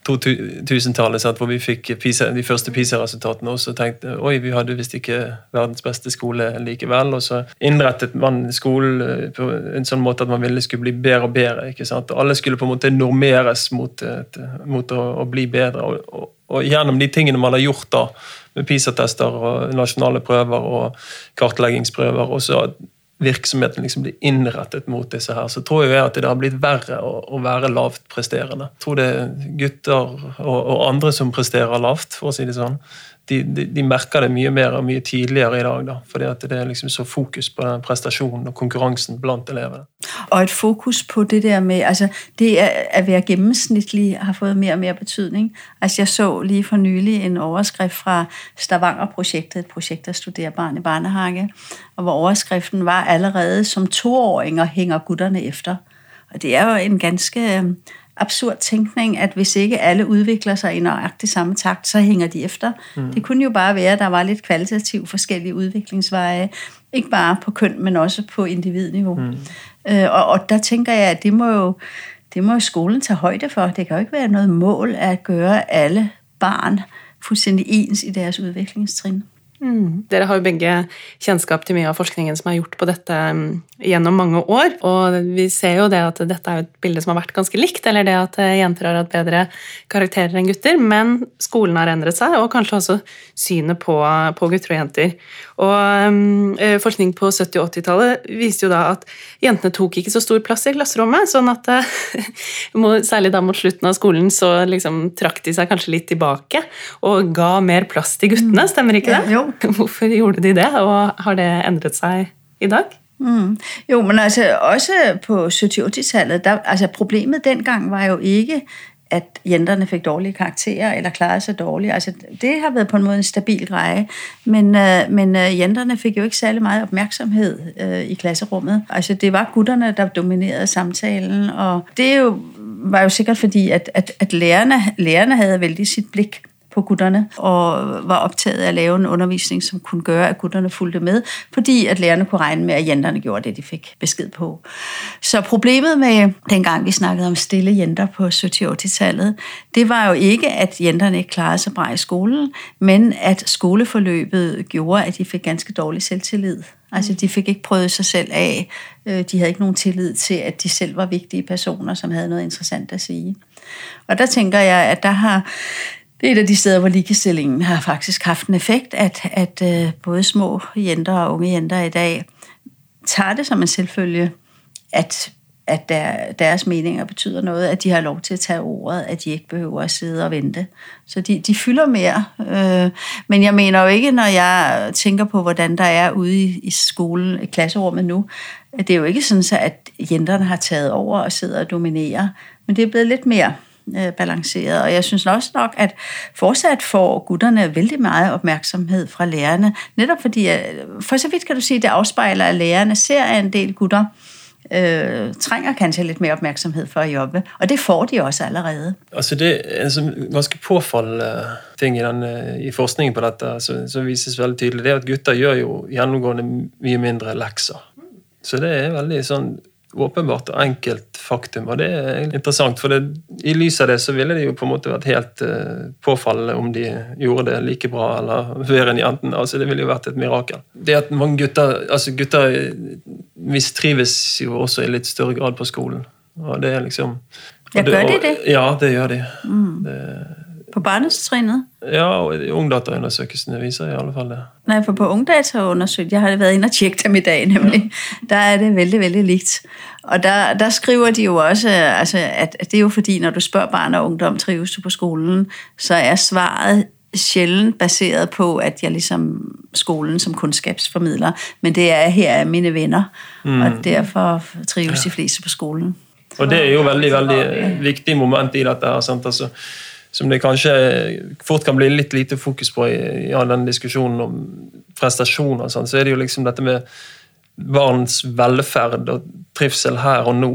2000-tallet, hvor vi fikk PISA, de første PISA-resultatene. Og så tenkte oi, vi hadde visst ikke verdens beste skole likevel. Og så innrettet man skolen eh, på en sånn måte at man ville skulle bli bedre og bedre. ikke sant? Alle skulle på en måte normeres mot, mot å, å, bli bedre. Og, og, og, gjennom de tingene man har gjort da, med PISA-tester og nasjonale prøver og kartleggingsprøver, og så virksomheten liksom blir innrettet mot disse her, så tror jeg at det har blitt verre å, å være lavt presterende. Jeg tror det er gutter og, og, andre som presterer lavt, for å si det sånn de, de, merker det mye mer og mye tidligere i dag. Da, fordi at det er liksom så fokus på den prestasjonen og konkurransen blant elevene. Og et fokus på det der med altså Det at være gjennomsnittlig har fått mer og mer betydning. Altså Jeg så lige for nylig en overskrift fra Stavanger-prosjektet, et prosjekt der studerer barn i barnehage, hvor overskriften var allerede som toåringer henger gutterne efter. Og det er jo en ganske absurd tænkning, at hvis ikke alle udvikler sig i nøjagtig samme takt, så hænger de efter. Mm. Det kunne jo bare være, at der var lidt kvalitativt forskellige udviklingsveje, ikke bare på køn, men også på individniveau. Mm. Øh, og, og der tænker jeg, at det må jo det må skolen tage højde for. Det kan jo ikke være noget mål at gøre alle barn fuldstændig ens i deres udviklingstrin. Mm. Dere har jo begge kjennskap til mye av forskningen som er gjort på dette mm, gjennom mange år. Og vi ser jo det at dette er et bilde som har vært ganske likt, eller det at eh, jenter har hatt bedre karakterer enn gutter. Men skolen har endret seg, og kanskje også synet på, på gutter og jenter. Og um, Forskning på 70- og 80-tallet viste jo da at jentene tok ikke så stor plass i klasserommet. sånn at særlig da mot slutten av skolen så liksom trakk de seg kanskje litt tilbake og ga mer plass til guttene. Mm. Stemmer ikke det? Ja, Hvorfor gjorde de det, og har det endret seg i dag? Mm. Jo, men altså også på 70-80-tallet, altså problemet den gang var jo ikke at jenterne fikk dårlige karakterer eller klarede seg dårlig. Altså, det har vært på en måte en stabil greie. men, øh, men øh, jenterne fikk jo ikke særlig mye oppmerksomhet uh, i klasserommet. Altså, det var gutterne, der dominerede samtalen, og det jo, var jo sikkert fordi, at, at, at lærerne, lærerne veldig sitt blikk. blik på gutterne, og var optaget af at lave en undervisning, som kunne gøre, at gutterne fulgte med, fordi at lærerne kunne regne med, at jenterne gjorde det, de fik besked på. Så problemet med, dengang vi snakkede om stille jenter på 70-80-tallet, det var jo ikke, at jenterne ikke klarede sig bra i skolen, men at skoleforløbet gjorde, at de fik ganske dårlig selvtillid. Altså, de fik ikke prøvet sig selv af. Øh, de havde ikke nogen tillid til, at de selv var vigtige personer, som havde noget interessant at sige. Og der tænker jeg, at der har det er et af de steder, hvor ligestillingen har faktisk haft en effekt, at, at øh, både små jenter og unge jenter i dag tager det som en selvfølge, at at der, deres meninger betyder noget, at de har lov til at tage ordet, at de ikke behøver at sidde og vente. Så de, de fylder mere. Øh, men jeg mener jo ikke, når jeg tænker på, hvordan der er ude i, skolen, i klasserummet nu, at det er jo ikke sådan, at jenterne har taget over og sidder og dominerer, men det er blevet lidt mere balanceret. Og jeg synes også nok, at fortsat får gutterne veldig meget opmærksomhed fra lærerne, netop fordi, for så vidt kan du sige, det afspejler, at lærerne ser, at en del gutter øh, trenger kanskje litt mer oppmerksomhet for å jobbe. Og det får de også allerede. Altså det er en ganske påfallende ting i, den, i forskningen på dette som, som vises veldig tydelig, det er at gutter gjør jo gjennomgående mye mindre lekser. Så det er veldig sånn åpenbart og enkelt faktum, og det er interessant. For det, i lys av det så ville det jo på en måte vært helt uh, påfallende om de gjorde det like bra eller bedre enn jentene. Altså, det ville jo vært et mirakel. Det at mange gutter altså gutter mistrives jo også i litt større grad på skolen. Og det er liksom Ja, bør de det? Ja, det gjør de. Mm. Det, på barnetrinnet? Ja, Ungdataundersøkelsene viser i alle fall det. Nei, for på Ungdataundersøkelsen jeg har vært inne og tjekket dem i dag, nemlig, ja. der er det veldig, veldig likt. Og der, der skriver de jo også, altså, at det er jo fordi, når du spør barn og ungdom, trives du på skolen, så er svaret sjældent baseret på, at jeg liksom skolen som kunnskapsformidler, men det er her er mine venner, mm. og derfor trives de fleste på skolen. Og det er jo veldig, veldig viktig moment i dette. her, sant? Altså, som det kanskje fort kan bli litt lite fokus på i, i all den diskusjonen om prestasjoner, sånn, så er det jo liksom dette med barns velferd og trivsel her og nå.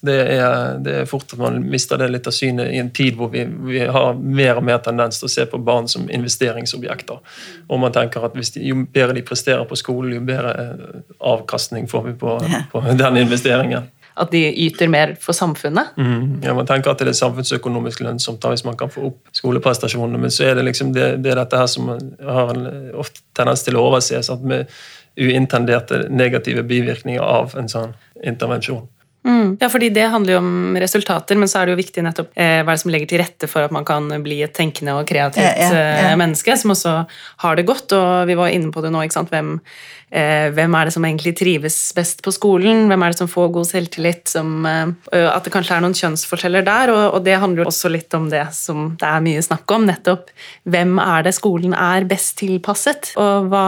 Det er, det, er, fort at man mister det litt av synet i en tid hvor vi, vi, har mer og mer tendens til å se på barn som investeringsobjekter. Og man tenker at de, Jo bedre de presterer på skolen, jo bedre avkastning får vi på, på den investeringen at de yter mer for samfunnet. Mm. Ja, Man tenker at det er samfunnsøkonomisk lønnsomt da, hvis man kan få opp skoleprestasjonene, men så er det liksom det, det er dette her som har en ofte tendens til å overse, at med uintenderte negative bivirkninger av en sånn intervensjon. Mm. Ja, fordi Det handler jo om resultater, men så er det jo viktig nettopp eh, hva er det som legger til rette for at man kan bli et tenkende og kreativt ja, ja, ja. Eh, menneske som også har det godt. Og vi var inne på det nå, ikke sant? Hvem, eh, hvem er det som egentlig trives best på skolen? Hvem er det som får god selvtillit? Som, eh, at det kanskje er noen kjønnsforskjeller der, og, og, det handler jo også litt om det som det er mye snakk om, nettopp hvem er det skolen er best tilpasset? Og hva,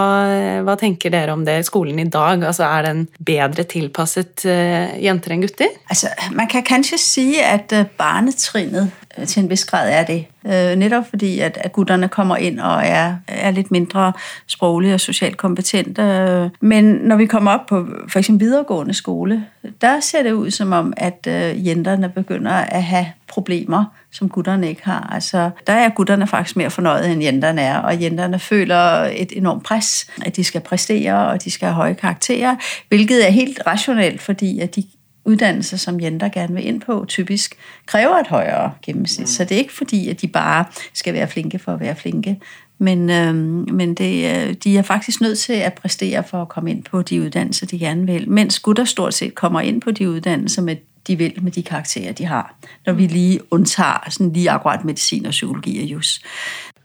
hva tenker dere om det skolen i dag? Altså Er den bedre tilpasset eh, jenter enn gutter? Gutter? Altså, man kan kanskje si at øh, barnetrinnet øh, til en vis grad er det. Nettopp netop fordi at, gutterne kommer inn og er, er litt mindre sproglige og sosialt kompetente. Men når vi kommer opp på f.eks. videregående skole, der ser det ut som om at jentene begynner å ha problemer som gutterne ikke har. Altså, der er gutterne faktisk mer fornøyde enn jentene er, og jentene føler et enormt press, at de skal prestere og de skal ha høye karakterer, hvilket er helt rasjonelt, fordi at de uddannelser, som jenter gerne vil ind på, typisk kræver et højere gennemsnit. Mm. Så det er ikke fordi, at de bare skal være flinke for at være flinke, men, øh, men det, øh, de er faktisk nødt til at præstere for at komme ind på de uddannelser, de gerne vil, mens gutter stort set kommer ind på de uddannelser, med, de vil med de karakterer, de har, når vi lige undtager sådan lige akkurat medicin og psykologi og jus.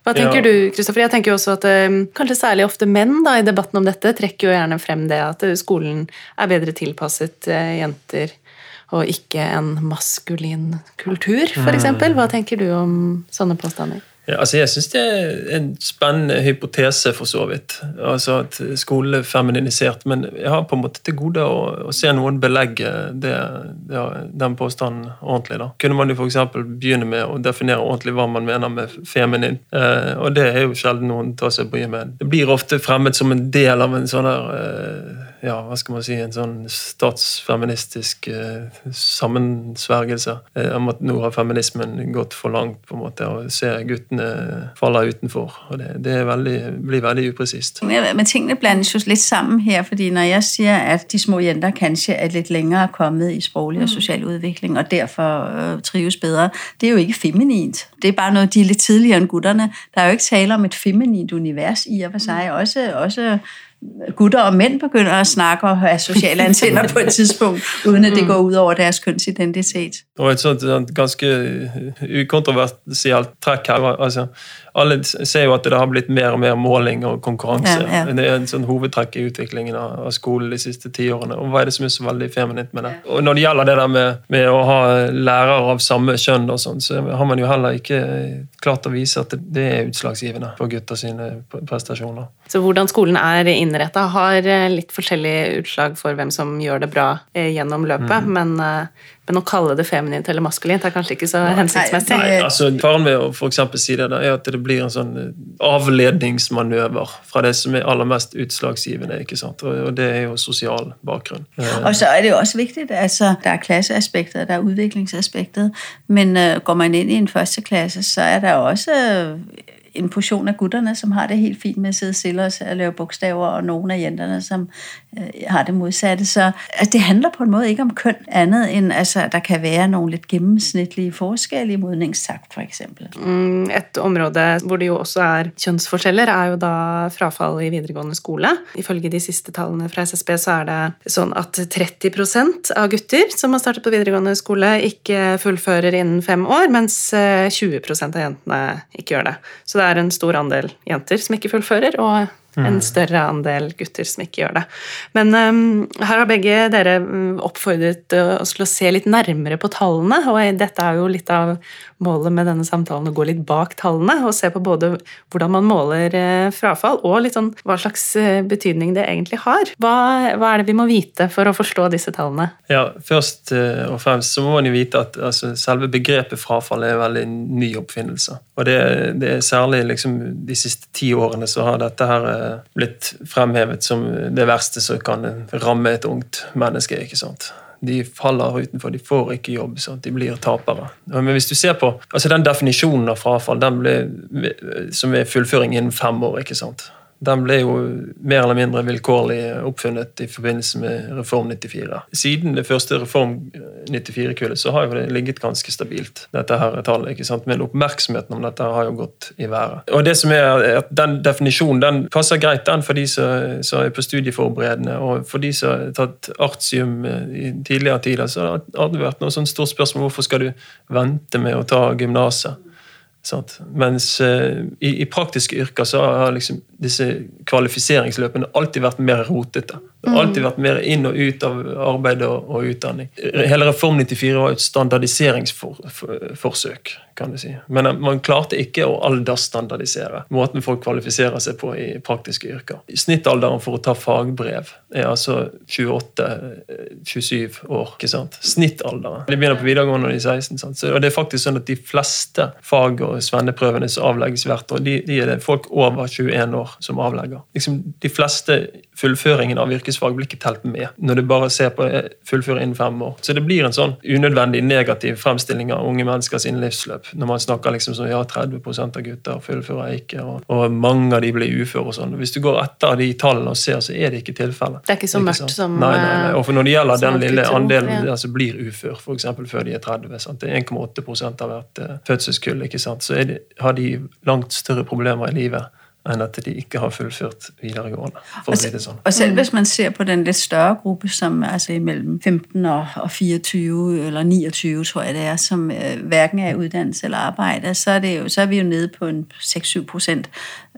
Hva tenker ja. du, Kristoffer? Jeg tenker jo også at um, Kanskje særlig ofte menn da, i debatten om dette trekker jo gjerne frem det at eh, skolen er bedre tilpasset uh, jenter og ikke en maskulin kultur, f.eks. Mm. Hva tenker du om sånne påstander? Ja, altså jeg syns det er en spennende hypotese, for så vidt. Altså At skolen er femininisert. Men jeg har på en måte til gode å, å se noen belegge det, det, den påstanden ordentlig. da. Kunne man jo f.eks. begynne med å definere ordentlig hva man mener med feminin. Eh, og det er jo sjelden noen tar seg bryet med. Det blir ofte fremmet som en del av en sånn der eh, ja, hva skal man si, en sånn statsfeministisk eh, sammensvergelse eh, om at nå har feminismen gått for langt på en måte, og ser guttene falle utenfor. og Det, det veldig, blir veldig upresist. Men tingene blandes jo litt sammen her, fordi når jeg sier at de små jenter kanskje er litt lenger kommet i språklig og mm. sosial utvikling, og derfor øh, trives bedre, det er jo ikke feminint. Det er bare noe de er litt tidligere enn guttene. Det er jo ikke tale om et feminint univers i og for seg. Også, også gutter og mænd begynder at snakke og have sociale antenner på et tidspunkt, uden at det går ud over deres kønsidentitet. Og et sånt, ganske ukontroversielt trekk her. altså alle ser jo at det har blitt mer og mer måling og konkurranse. Ja, ja. Det er en sånn hovedtrekk i utviklingen av, skolen de siste ti årene. Og hva er det som er så veldig feminint med det? Og når det gjelder det der med, med å ha lærere av samme kjønn, og sånn, så har man jo heller ikke klart å vise at det er utslagsgivende for gutter sine prestasjoner. Så hvordan skolen er innretta, har litt forskjellig utslag for hvem som gjør det bra eh, gjennom løpet, mm. men eh, men å kalle det feminint eller maskulint er kanskje ikke så hensiktsmessig. Nei, altså, Faren ved å for si det da, er at det blir en sånn eh, avledningsmanøver fra det som er aller mest utslagsgivende. ikke sant? Og det er jo sosial bakgrunn. Eh. Og så er det jo også viktig altså, Det er klasseaspektet, det er utviklingsaspektet, men uh, går man inn i en første klasse, så er det også en portion af gutterne, som har det helt fint med at sidde stille og lave bogstaver, og nogle af jenterne, som øh, har det modsatte. Så altså, det handler på en måde ikke om køn andet end, altså, der kan være nogle lidt gennemsnitlige forskelle i modningstakt, for eksempel. Mm, et område hvor det jo også er kjønnsforskjeller, er jo da frafall i videregående skole. Ifølge de siste tallene fra SSB så er det sånn at 30% av gutter som har startet på videregående skole, ikke fullfører innen fem år, mens 20 eh, av jentene ikke gjør det. Så det det er en stor andel jenter som ikke fullfører, og en mm. større andel gutter som ikke gjør det. Men um, her har begge dere mm, oppfordret oss til å se litt nærmere på tallene, og dette er jo litt av målet med denne samtalen å gå litt bak tallene og se på både hvordan man måler frafall, og litt sånn hva slags betydning det egentlig har. Hva, hva er det vi må vite for å forstå disse tallene? Ja, Først og fremst så må man jo vite at altså, selve begrepet frafall er en veldig ny oppfinnelse. Og det, det er særlig liksom, de siste ti årene så har dette her blitt fremhevet som det verste som kan ramme et ungt menneske. ikke sant? De faller utenfor, de får ikke jobb. sant? de blir tapere. Men hvis du ser på altså den definisjonen av frafall, den ble, som er fullføring innen fem år. ikke sant? Den ble jo mer eller mindre vilkårlig oppfunnet i forbindelse med Reform 94. Siden det første Reform 94-kullet så har jo det ligget ganske stabilt, dette her tallet. ikke sant? Men oppmerksomheten om dette har jo gått i været. Og det som er at Den definisjonen den passer greit den for de som, som er på studieforberedende, og for de som har tatt artium i tidligere tider, så har det vært noe sånn stort spørsmål hvorfor skal du vente med å ta gymnaset. Sant? Mens uh, i, i, praktiske yrker så har liksom disse kvalifiseringsløpene alltid vært mer rotete. Det har alltid vært mer inn og ut av arbeid og, og utdanning. Hele Reform 94 var et standardiseringsforsøk, kan du si. Men eh, man klarte ikke å aldersstandardisere måten folk kvalifiserer seg på i praktiske yrker. Snittalderen for å ta fagbrev er altså 28-27 år. ikke sant? Snittalderen. De begynner på videregående når de er 16. Sant? Så, og det er faktisk sånn at De fleste fag- og svenneprøvene som avlegges hvert år, de, de er det folk over 21 år som avlegger. Liksom, de fleste fullføringen av yrkesfag blir ikke telt med når du bare ser på eh, fullføre innen fem år. Så det blir en sånn unødvendig negativ fremstilling av unge menneskers livsløp. Når man snakker liksom sånn ja, 30% av gutter fullfører ikke, og, og, mange av de blir uføre og sånn. Hvis du går etter de tallene og ser, så er det ikke tilfellet. Det er ikke så mørkt ikke som Nei, nei, nei. Og for når det gjelder den lille andelen ja. altså blir ufør, f.eks. før de er 30, sant? det er 1,8 av hvert uh, fødselskull, ikke sant? Så de, har de langt større problemer i livet enn at de ikke har fullført videregående. for å si det sånn. Og selv hvis man ser på den litt større gruppe, som altså mellom 15 og 24, eller 29 tror jeg det er, som uh, verken er utdannelse eller arbeid, så, så er, vi jo nede på en 6-7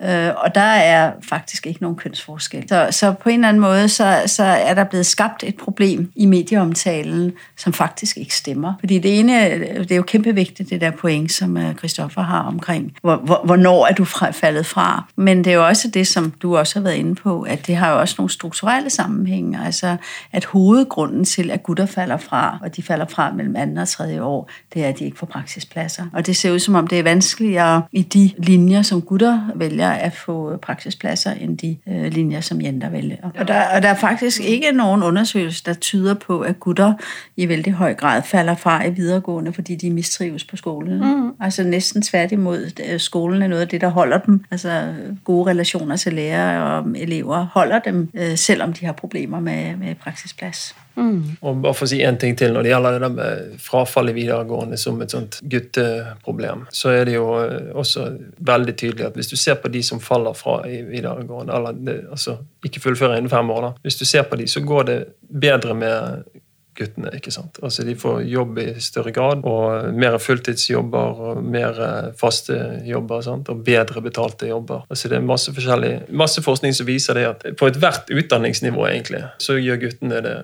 Uh, og der er faktisk ikke noen kønsforskel. Så, så på en eller annen måte så, så, er der blevet skapt et problem i medieomtalen som faktisk ikke stemmer. Fordi det ene, det er jo kjempeviktig det der poeng som Kristoffer har omkring hvor, hvor, hvornår er du fallet fra. Men det er jo også det, som du også har været inde på, at det har jo også nogle strukturelle sammenhænge. Altså, at hovedgrunden til, at gutter falder fra, og de falder fra mellem andre og tredje år, det er, at de ikke får praksispladser. Og det ser ud som om, det er vanskeligere i de linjer, som gutter vælger at få praksispladser, end de øh, linjer, som jenter vælger. Og der, og der er faktisk ikke nogen undersøgelse, der tyder på, at gutter i vældig høj grad falder fra i videregående, fordi de mistrives på skolen. Mm. Altså næsten tværtimod, skolen er noget af det, der holder dem. Altså gode relationer til lærere og elever holder dem, øh, selvom de har problemer med, med praksisplads. Mm. Og bare for å si en ting til når det gjelder det med frafall i videregående som et sånt gutteproblem, så er det jo eh, også veldig tydelig at hvis du ser på de som faller fra i videregående, eller det, altså ikke fullfører innen fem år, da, hvis du ser på de, så går det bedre med guttene. ikke sant? Altså De får jobb i større grad, og mer fulltidsjobber og mer eh, faste jobber. Sant? Og bedre betalte jobber. Altså Det er masse forskjellig, masse forskning som viser det at på ethvert utdanningsnivå egentlig, så gjør guttene det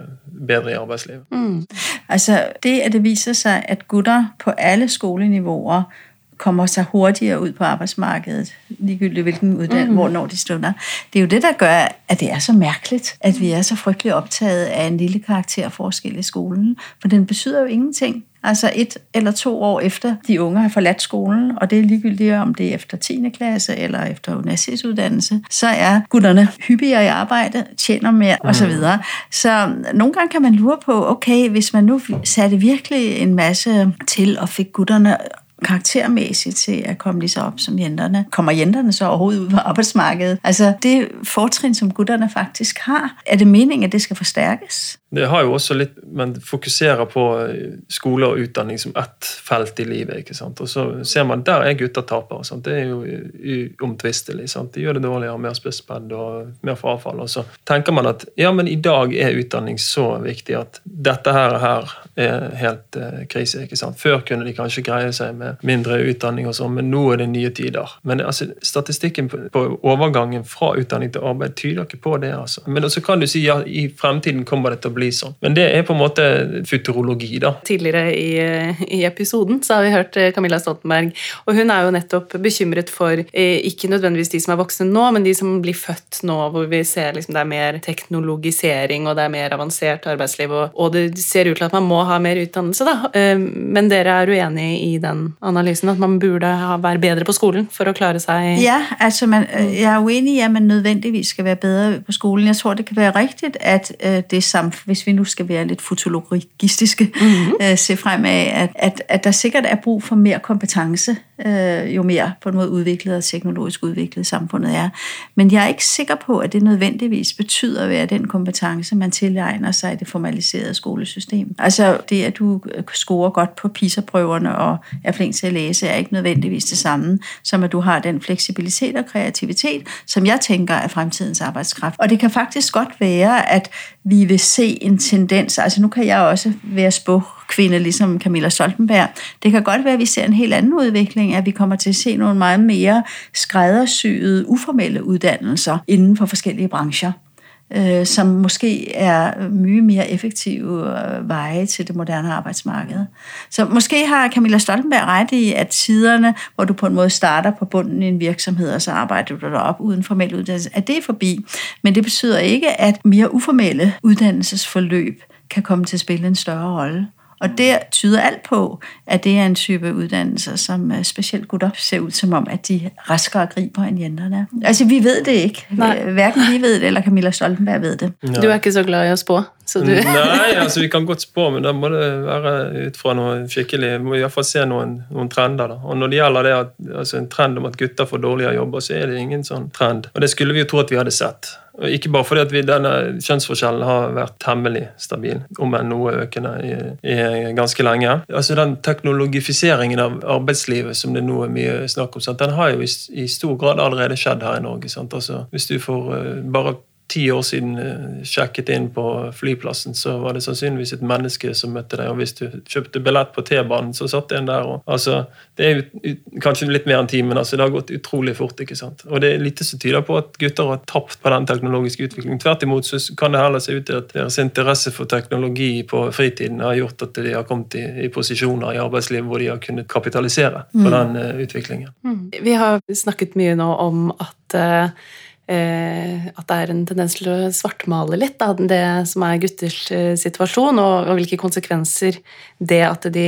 bedre i arbeidslivet. Mm. Altså Det at det viser seg at gutter på alle skolenivåer kommer seg hurtigere ut på arbejdsmarkedet, ligegyldigt hvilken uddannelse, mm. hvornår de stunder. Det er jo det, der gør, at det er så mærkeligt, at vi er så frygtelig optaget af en lille karakterforskel i skolen, for den betyder jo ingenting. Altså et eller to år efter de unge har forladt skolen, og det er ligegyldigt om det er efter 10. klasse eller efter universitetsuddannelse, så er gutterne hyppigere i arbejde, tjener mere mm. osv. Så nogle gange kan man lure på, okay, hvis man nu satte virkelig en masse til og fik gutterne karaktermæssigt til at komme lige så op som jenterne. Kommer jenterne så overhovedet ud på arbejdsmarkedet? Altså det fortrin, som gutterne faktisk har, er det meningen, at det skal forstærkes? Det har jo også litt, Man fokuserer på eh, skole og utdanning som ett felt i livet. ikke sant? Og så ser man der er gutter tapere. Det er jo uomtvistelig. De gjør det dårligere, mer spesped og mer frafall. Og så tenker man at ja, men i dag er utdanning så viktig at dette her, her er helt eh, krise. ikke sant? Før kunne de kanskje greie seg med mindre utdanning, og sånn, men nå er det nye tider. Men altså, statistikken på, på overgangen fra utdanning til arbeid tyder ikke på det. altså. Men så kan du si ja, i fremtiden kommer det til å bli sånn. Men det er på en måte futurologi, da. Tidligere i, i episoden så har vi hørt eh, Camilla Stoltenberg, og hun er jo nettopp bekymret for eh, ikke nødvendigvis de som er voksne nå, men de som blir født nå, hvor vi ser liksom det er mer teknologisering og det er mer avansert arbeidsliv, og, og det ser ut til at man må ha mer utdannelse, da. Eh, men dere er uenig i den analysen, at man burde være bedre på skolen for å klare seg Ja, altså man, øh, jeg er uenig i at man nødvendigvis skal være bedre på skolen. Jeg tror det kan være riktig at øh, det samf hvis vi nu skal være litt fotologistiske, mm -hmm. se fremad, at, at, at der sikkert er brug for mer kompetanse jo mer på en måte udviklet og teknologisk udviklet samfunnet er. Men jeg er ikke sikker på at det nødvendigvis betyder at være den kompetence man tilegner seg i det formaliserede skolesystem. Altså det at du scorer godt på PISA-prøverne og er flink til at læse, er ikke nødvendigvis det samme som at du har den fleksibilitet og kreativitet, som jeg tenker er fremtidens arbeidskraft. Og det kan faktisk godt være at vi vil se en tendens, altså nu kan jeg også være spåkvinde, ligesom Camilla Stoltenberg. Det kan godt være, at vi ser en helt anden udvikling, at vi kommer til at se nogle meget mere skræddersyede, uformelle uddannelser inden for forskellige brancher øh, som måske er mye mere effektive øh, veje til det moderne arbejdsmarked. Så måske har Camilla Stoltenberg ret i, at tiderne, hvor du på en måde starter på bunden i en virksomhed, og så arbejder du op uden formel uddannelse, at det er forbi. Men det betyder ikke, at mere uformelle uddannelsesforløb kan komme til at spille en større rolle. Og det tyder alt på, at det er en type uddannelser, som specielt spesielt gutter ser ut som om, at de raskere griper enn jentene. Altså, vi ved det ikke. Nei. Hverken vi ved det, eller Camilla Stoltenberg ved det. Ja. Du er ikke så glad i å spå? Du... Nei, altså vi kan godt spå, men da må det være ut fra noe skikkelig Vi må iallfall se noen, noen, trender. da. Og når det gjelder det at, altså en trend om at gutter får dårligere jobber, så er det ingen sånn trend. Og det skulle vi jo tro at vi hadde sett. Ikke bare fordi at vi, denne kjønnsforskjellen har vært temmelig stabil, om enn noe økende i, i ganske lenge. Altså Den teknologifiseringen av arbeidslivet som det nå er mye snakk om, sant? den har jo i, i, stor grad allerede skjedd her i Norge. Sant? Altså, hvis du får uh, bare ti år siden eh, sjekket inn på flyplassen, så var det sannsynligvis et menneske som møtte deg. Og hvis du kjøpte billett på T-banen, så satt en der. Og, altså, det er jo kanskje litt mer enn ti, men altså, det har gått utrolig fort. ikke sant? Og det er lite som tyder på at gutter har tapt på den teknologiske utviklingen. Tvert imot så kan det heller se ut til at deres interesse for teknologi på fritiden har gjort at de har kommet i, i posisjoner i arbeidslivet hvor de har kunnet kapitalisere på mm. den uh, utviklingen. Mm. Vi har snakket mye nå om at uh, Eh, at det er en tendens til å svartmale litt da, det som er gutters eh, situasjon, og, og, hvilke konsekvenser det at de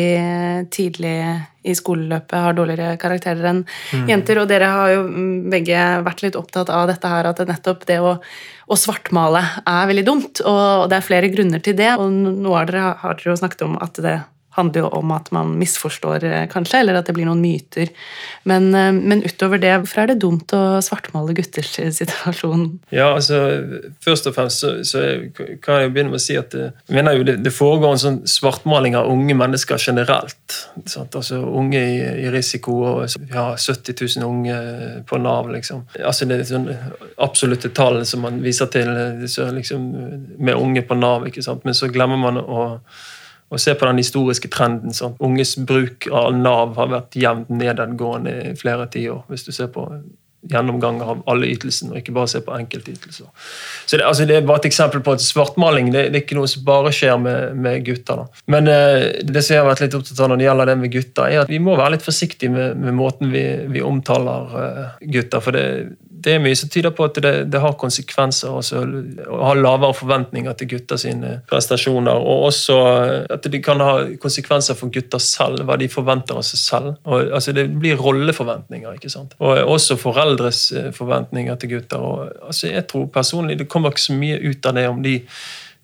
tidlig i skoleløpet har dårligere karakterer enn mm. jenter. Og dere har jo mm, begge vært litt opptatt av dette her, at det nettopp det å, å svartmale er veldig dumt. Og det er flere grunner til det, og noe av dere har dere jo snakket om at det handler jo om at man misforstår, eh, kanskje, eller at det blir noen myter. Men, eh, men utover det, hvorfor er det dumt å svartmale gutters situasjon? Ja, altså, Først og fremst så, så kan jeg begynne med å si at det, mener jo det, det foregår en sånn svartmaling av unge mennesker generelt. Sant? Altså Unge i, i risiko, og vi har 70 000 unge på Nav. liksom. Altså Det er sånn absolutte tall som man viser til liksom, med unge på Nav, ikke sant? men så glemmer man å og se på den historiske trenden. Sånn. Unges bruk av Nav har vært jevnt nedadgående i flere tiår. Hvis du ser på gjennomganger av alle ytelsene, og ikke bare se på enkeltytelser. Så det, altså det, er bare et eksempel på at svartmaling det, det er ikke noe som bare skjer med, med gutter. Da. Men eh, det som jeg har vært litt opptatt av når det gjelder det med gutter, er at vi må være litt forsiktige med, med måten vi, vi omtaler eh, gutter. For det, det er mye som tyder på at det, det har konsekvenser også, å ha lavere forventninger til gutter sine prestasjoner. Og også at det kan ha konsekvenser for gutter selv, hva de forventer av seg selv. Og, altså Det blir rolleforventninger. ikke sant? Og også foreldres eh, forventninger til gutter. Og, altså Jeg tror personlig det kommer ikke så mye ut av det om de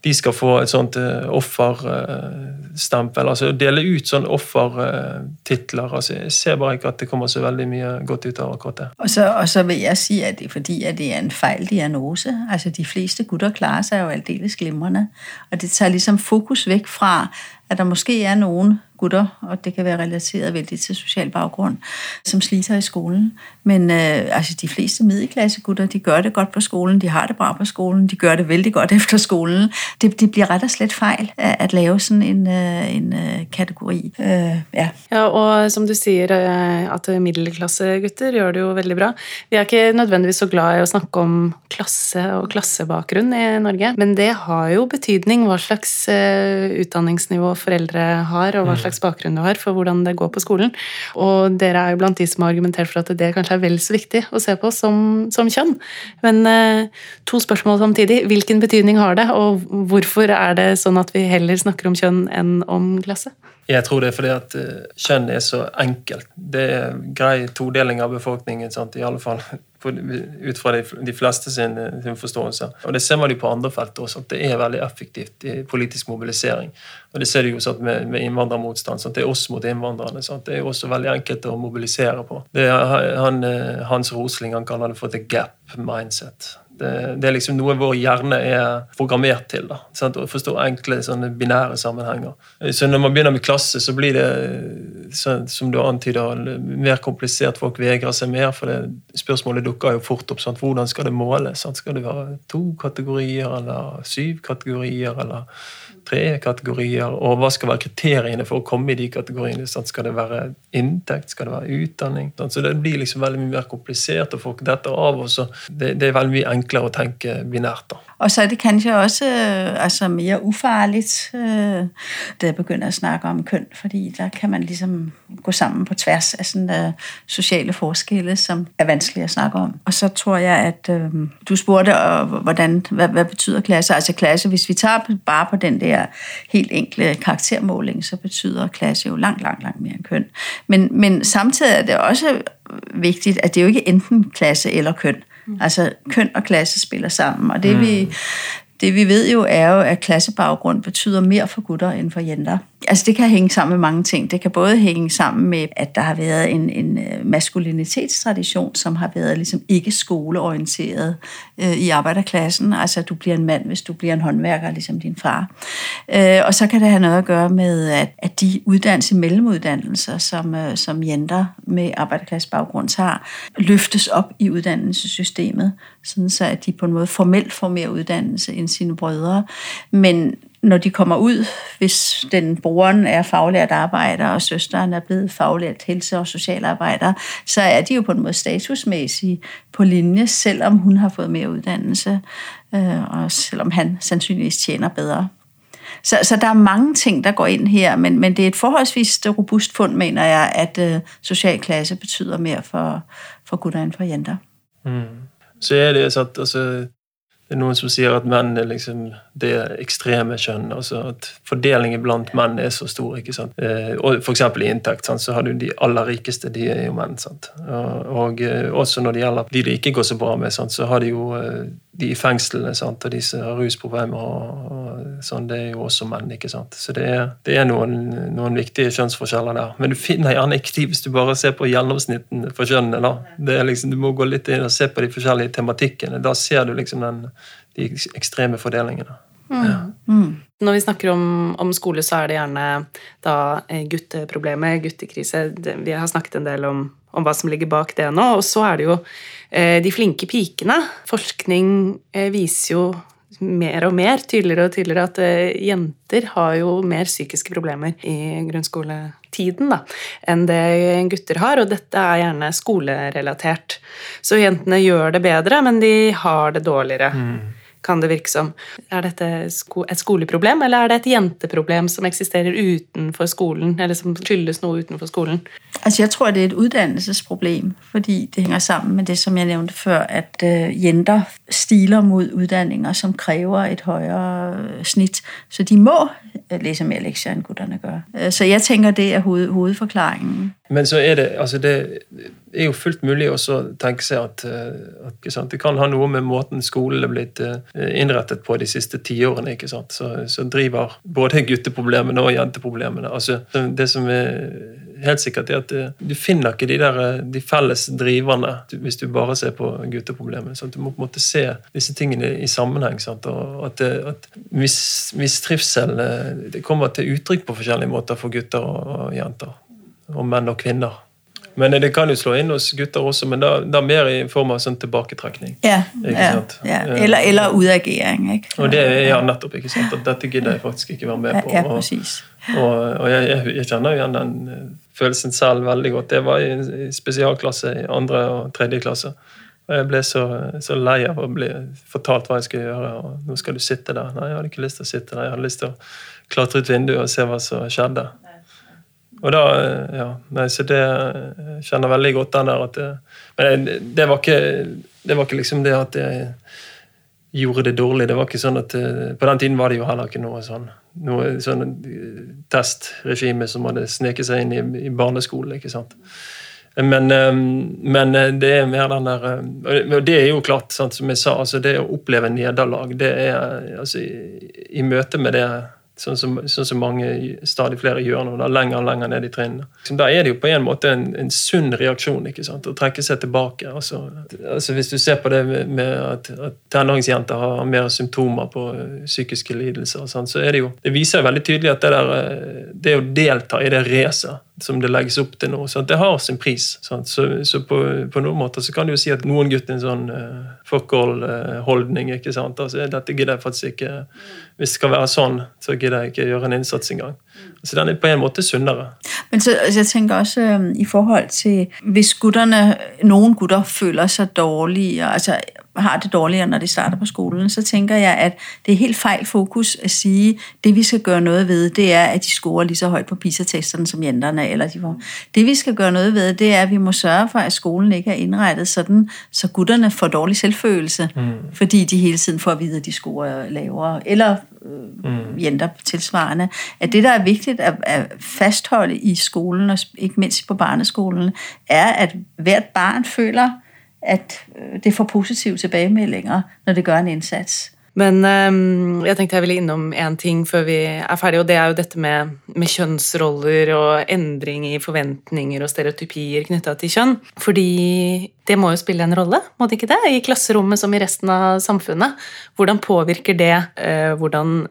de skal få et sånt uh, offerstempel. Uh, altså dele ut sånne offertitler. Altså, jeg ser bare ikke at det kommer så veldig mye godt ut av akkurat det. Og så, og så vil jeg si at det er fordi at det er en feil diagnose. Altså De fleste gutter klarer seg jo aldeles glimrende. Og det tar liksom fokus vekk fra at der måske er noen gutter, og det kan være relateret veldig til social baggrund, som sliter i skolen. Men øh, altså, de fleste middelklassegutter de gjør det godt på skolen, de har det bra på skolen, de gjør det veldig godt efter skolen. Det, det blir rett og slett feil at lave sånn en, øh, en øh, kategori. Øh, ja. ja, og som du sier, øh, at middelklassegutter gjør det jo veldig bra. Vi er ikke nødvendigvis så glad i å snakke om klasse og klassebakgrunn i Norge, men det har jo betydning hva slags utdanningsnivå foreldre har, og hva slags slags bakgrunn du har for hvordan det går på skolen. Og dere er jo blant de som har argumentert for at det kanskje er vel så viktig å se på som, som kjønn. Men eh, to spørsmål samtidig. Hvilken betydning har det, og hvorfor er det sånn at vi heller snakker om kjønn enn om klasse? Jeg tror det er fordi at uh, kjønn er så enkelt. Det er grei todeling av befolkningen, sant? i alle fall ut fra de, fleste sin, sin, forståelse. Og Det ser man jo på andre felt også, at det er veldig effektivt i politisk mobilisering. Og Det ser du jo sånn med, med innvandrermotstand. Sånn, Det er oss mot innvandrerne. Sånn, Det er også veldig enkelt å mobilisere på. Det er, han, eh, Hans Rosling han kaller det for the gap mindset. Det, det, er liksom noe vår hjerne er programmert til. da, sant? Å forstå enkle, sånne binære sammenhenger. Så når man begynner med klasse, så blir det, så, som du antyder, mer komplisert. Folk vegrer seg mer, for det spørsmålet dukker jo fort opp. Sant? Hvordan skal det måles? Skal det være to kategorier, eller syv kategorier, eller tre kategorier, og hva skal være kriteriene for å komme i de kategoriene? Sant? Skal det være inntekt? Skal det være utdanning? Sant? Så det blir liksom veldig mye mer komplisert, og folk detter av. og så det, det, er veldig mye enklere å tenke binært. da. Og så er det kanskje også altså, mer ufarlig øh, da jeg begynner å snakke om kjønn, fordi da kan man liksom gå sammen på tvers av sånne sosiale forskjeller som er vanskelig å snakke om. Og så tror jeg at øh, Du spurte hvordan, hva, hva betyr klasse. Altså klasse, Hvis vi tar bare på den der helt enkle karaktermåling, så betyr klasse jo langt, langt, langt mer enn kjønn. Men, men samtidig er det også viktig at det er jo ikke enten klasse eller kjønn. Altså køn og klasse spiller sammen. Og det mm. vi, det vi ved jo, er jo, at klassebaggrund betyder mer for gutter end for jenter. Altså Det kan hænge sammen med mange ting. Det kan både hænge sammen med, at der har været en, en øh, maskulinitetstradition, som har været ligesom ikke skoleorienteret øh, i arbejderklassen. Altså du bliver en mand, hvis du bliver en håndværker, ligesom din far. Øh, og så kan det have noget at gøre med, at, at de uddannelse mellemuddannelser, som, øh, som jenter med arbejderklassebaggrund har, løftes op i uddannelsessystemet, sådan så at de på en måde formelt får mere uddannelse end sine brødre. Men når de kommer ud, hvis den broren er faglært arbejder, og søsteren er blevet faglært helse- og socialarbejder, så er de jo på en måde statusmæssige på linje, selvom hun har fået mere uddannelse, øh, og selvom han sandsynligvis tjener bedre. Så, så der er mange ting, der går ind her, men, men det er et forholdsvis robust fund, mener jeg, at øh, social klasse betyder mere for, for gutter end for jenter. Mm. Så er det altså, altså, det er noen som sier at menn er liksom det ekstreme kjønn. altså At fordelingen blant menn er så stor. ikke sant? Eh, og F.eks. i inntekt, sant? så har du de aller rikeste, de er jo menn. sant? Og, og eh, også når det gjelder de det ikke går så bra med, sant? så har de jo eh, de i fengslene sant? og de som har rusproblemer og, og sånn. Det er jo også menn. ikke sant? Så det er, det er noen, noen, viktige kjønnsforskjeller der. Men du finner gjerne ikke de hvis du bare ser på gjennomsnitten for kjønnene. da. Det er liksom, Du må gå litt inn og se på de forskjellige tematikkene. Da ser du liksom den, de ekstreme fordelingene. Mm. Ja. Mm. Når vi snakker om, om, skole, så er det gjerne da eh, gutteproblemet, guttekrise. Vi har snakket en del om, om, hva som ligger bak det nå. Og så er det jo eh, de flinke pikene. Forskning eh, viser jo mer og mer, tydeligere og tydeligere, at eh, jenter har jo mer psykiske problemer i grunnskoletiden da, enn det gutter har, og dette er gjerne skolerelatert. Så jentene gjør det bedre, men de har det dårligere. Mm kan det virke som. Er dette et skoleproblem, eller er det et jenteproblem som eksisterer utenfor skolen, eller som skyldes noe utenfor skolen? Altså, jeg tror det er et utdannelsesproblem, fordi det henger sammen med det som jeg nevnte før, at uh, jenter stiler mot utdanninger som krever et høyere snitt. Så de må lese mer lekser enn guttene gjør. Øh, så jeg tenker det er hoved, hovedforklaringen. Men så er det, altså det er jo fullt mulig å tenke seg at, øh, sant, det kan ha noe med måten skolen er blitt øh, innrettet på de siste tiårene. ikke sant? Så, så driver både gutteproblemene og jenteproblemene. Altså, det som er helt sikkert, er at du finner ikke de, der, de felles driverne hvis du bare ser på gutteproblemene. Sant? Du må på en måte se disse tingene i sammenheng. Sant? Og at, at det kommer til uttrykk på forskjellige måter for gutter og, og jenter og menn og kvinner. Men det kan jo slå inn hos gutter også, men da, da mer i form av sånn tilbaketrekning. Ja, ja, ja. Eller, eller utagering. Ikke? Og det er ja, nettopp. ikke sant? At dette gidder jeg faktisk ikke være med på. Ja. Og, og, og jeg, jeg, kjenner jo igjen den eh, følelsen selv veldig godt. Det var i spesialklasse i andre og tredje klasse. Og jeg ble så, så lei av å bli fortalt hva jeg skulle gjøre. og Nå skal du sitte der. Nei, jeg hadde ikke lyst til å sitte der. Jeg hadde lyst til å klatre ut vinduet og se hva som skjedde. Og da, ja, nei, så det jeg kjenner veldig godt den der at det, Men det var, ikke, det var ikke liksom det at jeg gjorde det dårlig. Det var ikke sånn at På den tiden var det jo heller ikke noe sånn noe sånn testregime som hadde sneket seg inn i, i barneskolen. ikke sant? Men, men, det er mer den der Og det er jo klart, sant, som jeg sa, altså det å oppleve nederlag, det er altså i, i møte med det sånn som, sånn som, mange, stadig flere gjør nå, lenger og lenger ned i trinnene. Da er det jo på en måte en, en sunn reaksjon ikke sant? å trekke seg tilbake. Altså, altså Hvis du ser på det med, at, at tenåringsjenter har mer symptomer på uh, psykiske lidelser, sånn, så er det jo Det viser veldig tydelig at det, der, uh, det å delta i det racet som det legges opp til nå. Sant? Det har sin pris. Sant? Så, så på, på, noen måter så kan du jo si at noen gutter en sånn uh, fuck all-holdning. ikke sant? Altså, Dette gidder jeg faktisk ikke Hvis det skal være sånn, så gidder jeg ikke gjøre en innsats engang. Så den er på en måte sunnere. Men så, jeg tenker også um, i forhold til Hvis gutterne, noen gutter føler seg dårlige altså har det dårligere når de starter på skolen, så tænker jeg at det er helt fejl fokus at sige, at det vi skal gjøre noe ved, det er at de scorer lige så højt på PISA-testerne som jenterne. Eller de får. Det vi skal gjøre noe ved, det er at vi må sørge for at skolen ikke er innrettet sådan, så gutterne får dårlig selvfølelse mm. fordi de hele tiden får at vide, at de scorer lavere. Eller øh, mm. jenter tilsvarende. At det der er viktig at fastholde i skolen, og ikke mindst på barneskolen, er at hvert barn føler at øh, det får positive tilbakemeldinger når det gjør en innsats. Men um, jeg tenkte jeg ville innom én ting før vi er ferdige, og det er jo dette med, med, kjønnsroller og endring i forventninger og stereotypier knytta til kjønn. Fordi det må jo spille en rolle, må det ikke det? I klasserommet som i resten av samfunnet. Hvordan påvirker det uh, hvordan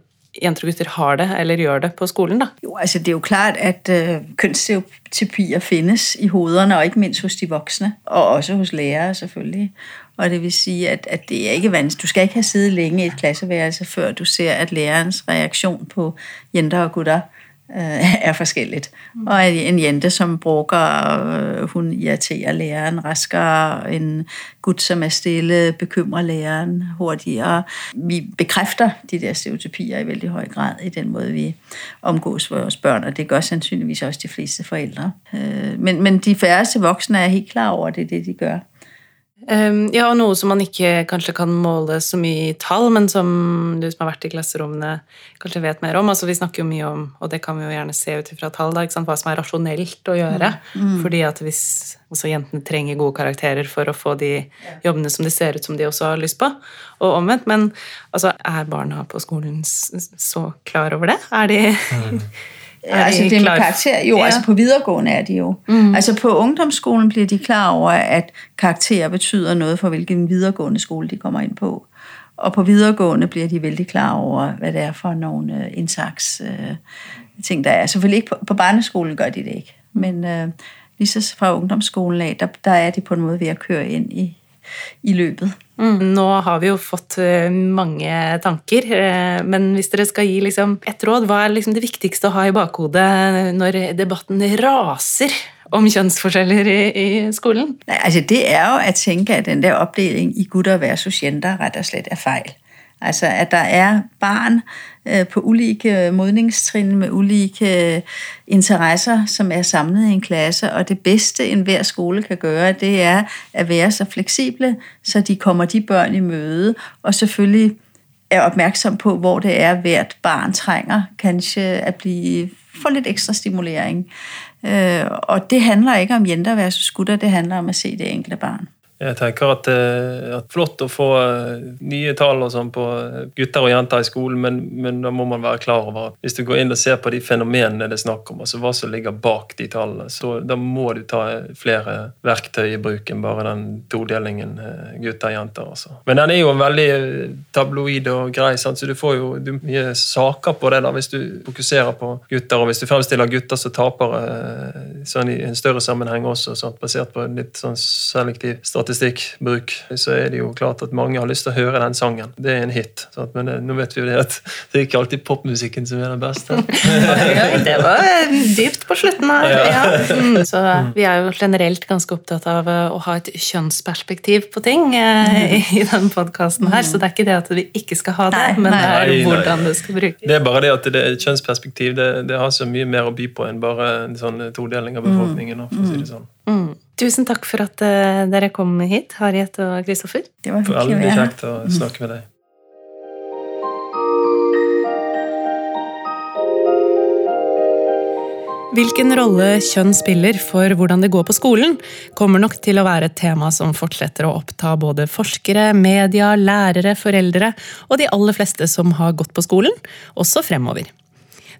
jenter og gutter har det eller gjør det på skolen? da? Jo, altså Det er jo klart at uh, kjønnsstereotypier finnes i hodene, og ikke minst hos de voksne. Og også hos lærere, selvfølgelig. Og det vil si at, at det er ikke vanskelig. Du skal ikke ha siddet lenge i et klasseværelse før du ser at lærerens reaksjon på jenter og gutter Øh, er forskelligt. Og en jente som bruker, øh, hun irriterer læreren raskere. En gutt som er stille, bekymrer læreren hurtigere. Vi bekrefter de der stereotypier i veldig høj grad i den måde, vi omgås vores børn, og det gør sandsynligvis også de fleste forældre. Øh, men, men de færreste voksne er helt klar over, at det er det, de gør. Um, ja, og noe som man ikke kanskje kan måle så mye i tall, men som du som har vært i klasserommene, kanskje vet mer om. Altså, vi snakker jo mye om, og det kan vi jo gjerne se ut ifra tall, da, hva som er rasjonelt å gjøre. Mm. Mm. Fordi at hvis altså, jentene trenger gode karakterer for å få de jobbene som de ser ut som de også har lyst på, og omvendt. Men altså, er barna på skolen så klar over det? Er de mm. Er altså det med karakter, jo, ja. altså på videregående er de jo. Mm. Altså på ungdomsskolen bliver de klar over, at karakterer betyder noget for, hvilken videregående skole de kommer ind på. Og på videregående bliver de vældig klar over, hvad det er for nogle indsaks indsats uh, ting, der er. Selvfølgelig ikke på, på barneskolen gør de det ikke, men øh, lige så fra ungdomsskolen af, der, der er de på en måde ved at køre ind i, i løbet. Mm. Nå har vi jo fått eh, mange tanker, eh, men hvis dere skal gi liksom et råd, hva er liksom det viktigste å ha i bakhodet når debatten raser om kjønnsforskjeller i, i skolen? Nei, altså Det er jo å tenke at den der oppdelingen i gutter versus jenter rett og slett er feil. Altså at der er barn på ulike modningstrin med ulike interesser, som er samlet i en klasse, og det bedste enhver skole kan gøre, det er at være så fleksible, så de kommer de børn i møde, og selvfølgelig er opmærksom på, hvor det er hvert barn trænger kanskje at blive få lidt ekstra stimulering. Øh, og det handler ikke om jenter versus gutter, det handler om at se det enkelte barn. Jeg tenker at det eh, er flott å få eh, nye tall og sånn på eh, gutter og jenter i skolen, men, men, da må man være klar over at hvis du går inn og ser på de fenomenene det er snakk om, altså hva som ligger bak de tallene, så da må du ta flere verktøy i bruk enn bare den todelingen gutter-jenter. Altså. Men den er jo veldig tabloid og grei, så du får jo du, mye saker på det da, hvis du fokuserer på gutter, og hvis du fremstiller gutter som tapere sånn i en større sammenheng også, sant? basert på litt sånn selektiv strategi statistikkbruk, så er det jo klart at mange har lyst til å høre den sangen. Det er en hit. Sant? Men det, nå vet vi jo det at det er ikke alltid popmusikken som er den beste. det var dypt på slutten her. Ja. Mm, så vi er jo generelt ganske opptatt av eh, å ha et kjønnsperspektiv på ting eh, i denne podkasten her, så det er ikke det at vi ikke skal ha det, men det er hvordan det skal brukes. Det er bare det at det er kjønnsperspektiv det, det har så mye mer å by på enn bare en sånn todeling av befolkningen. for å si det sånn. Mm. Tusen takk for at uh, dere kom hit, Harriet og Kristoffer. Det var veldig kjekt å snakke med deg. Hvilken rolle kjønn spiller for hvordan det går på skolen, kommer nok til å være et tema som fortsetter å oppta både forskere, media, lærere, foreldre og de aller fleste som har gått på skolen, også fremover.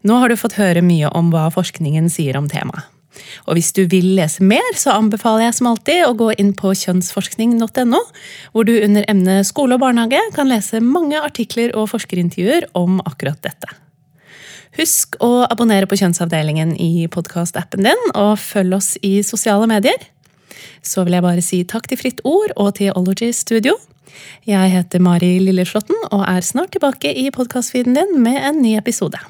Nå har du fått høre mye om hva forskningen sier om temaet. Og hvis du vil lese mer, så anbefaler jeg som alltid å gå inn på kjønnsforskning.no, hvor du under emnet skole og barnehage kan lese mange artikler og forskerintervjuer om akkurat dette. Husk å abonnere på Kjønnsavdelingen i podkastappen din, og følg oss i sosiale medier. Så vil jeg bare si takk til Fritt Ord og til Ology Studio. Jeg heter Mari Lilleslåtten og er snart tilbake i podkastfeeden din med en ny episode.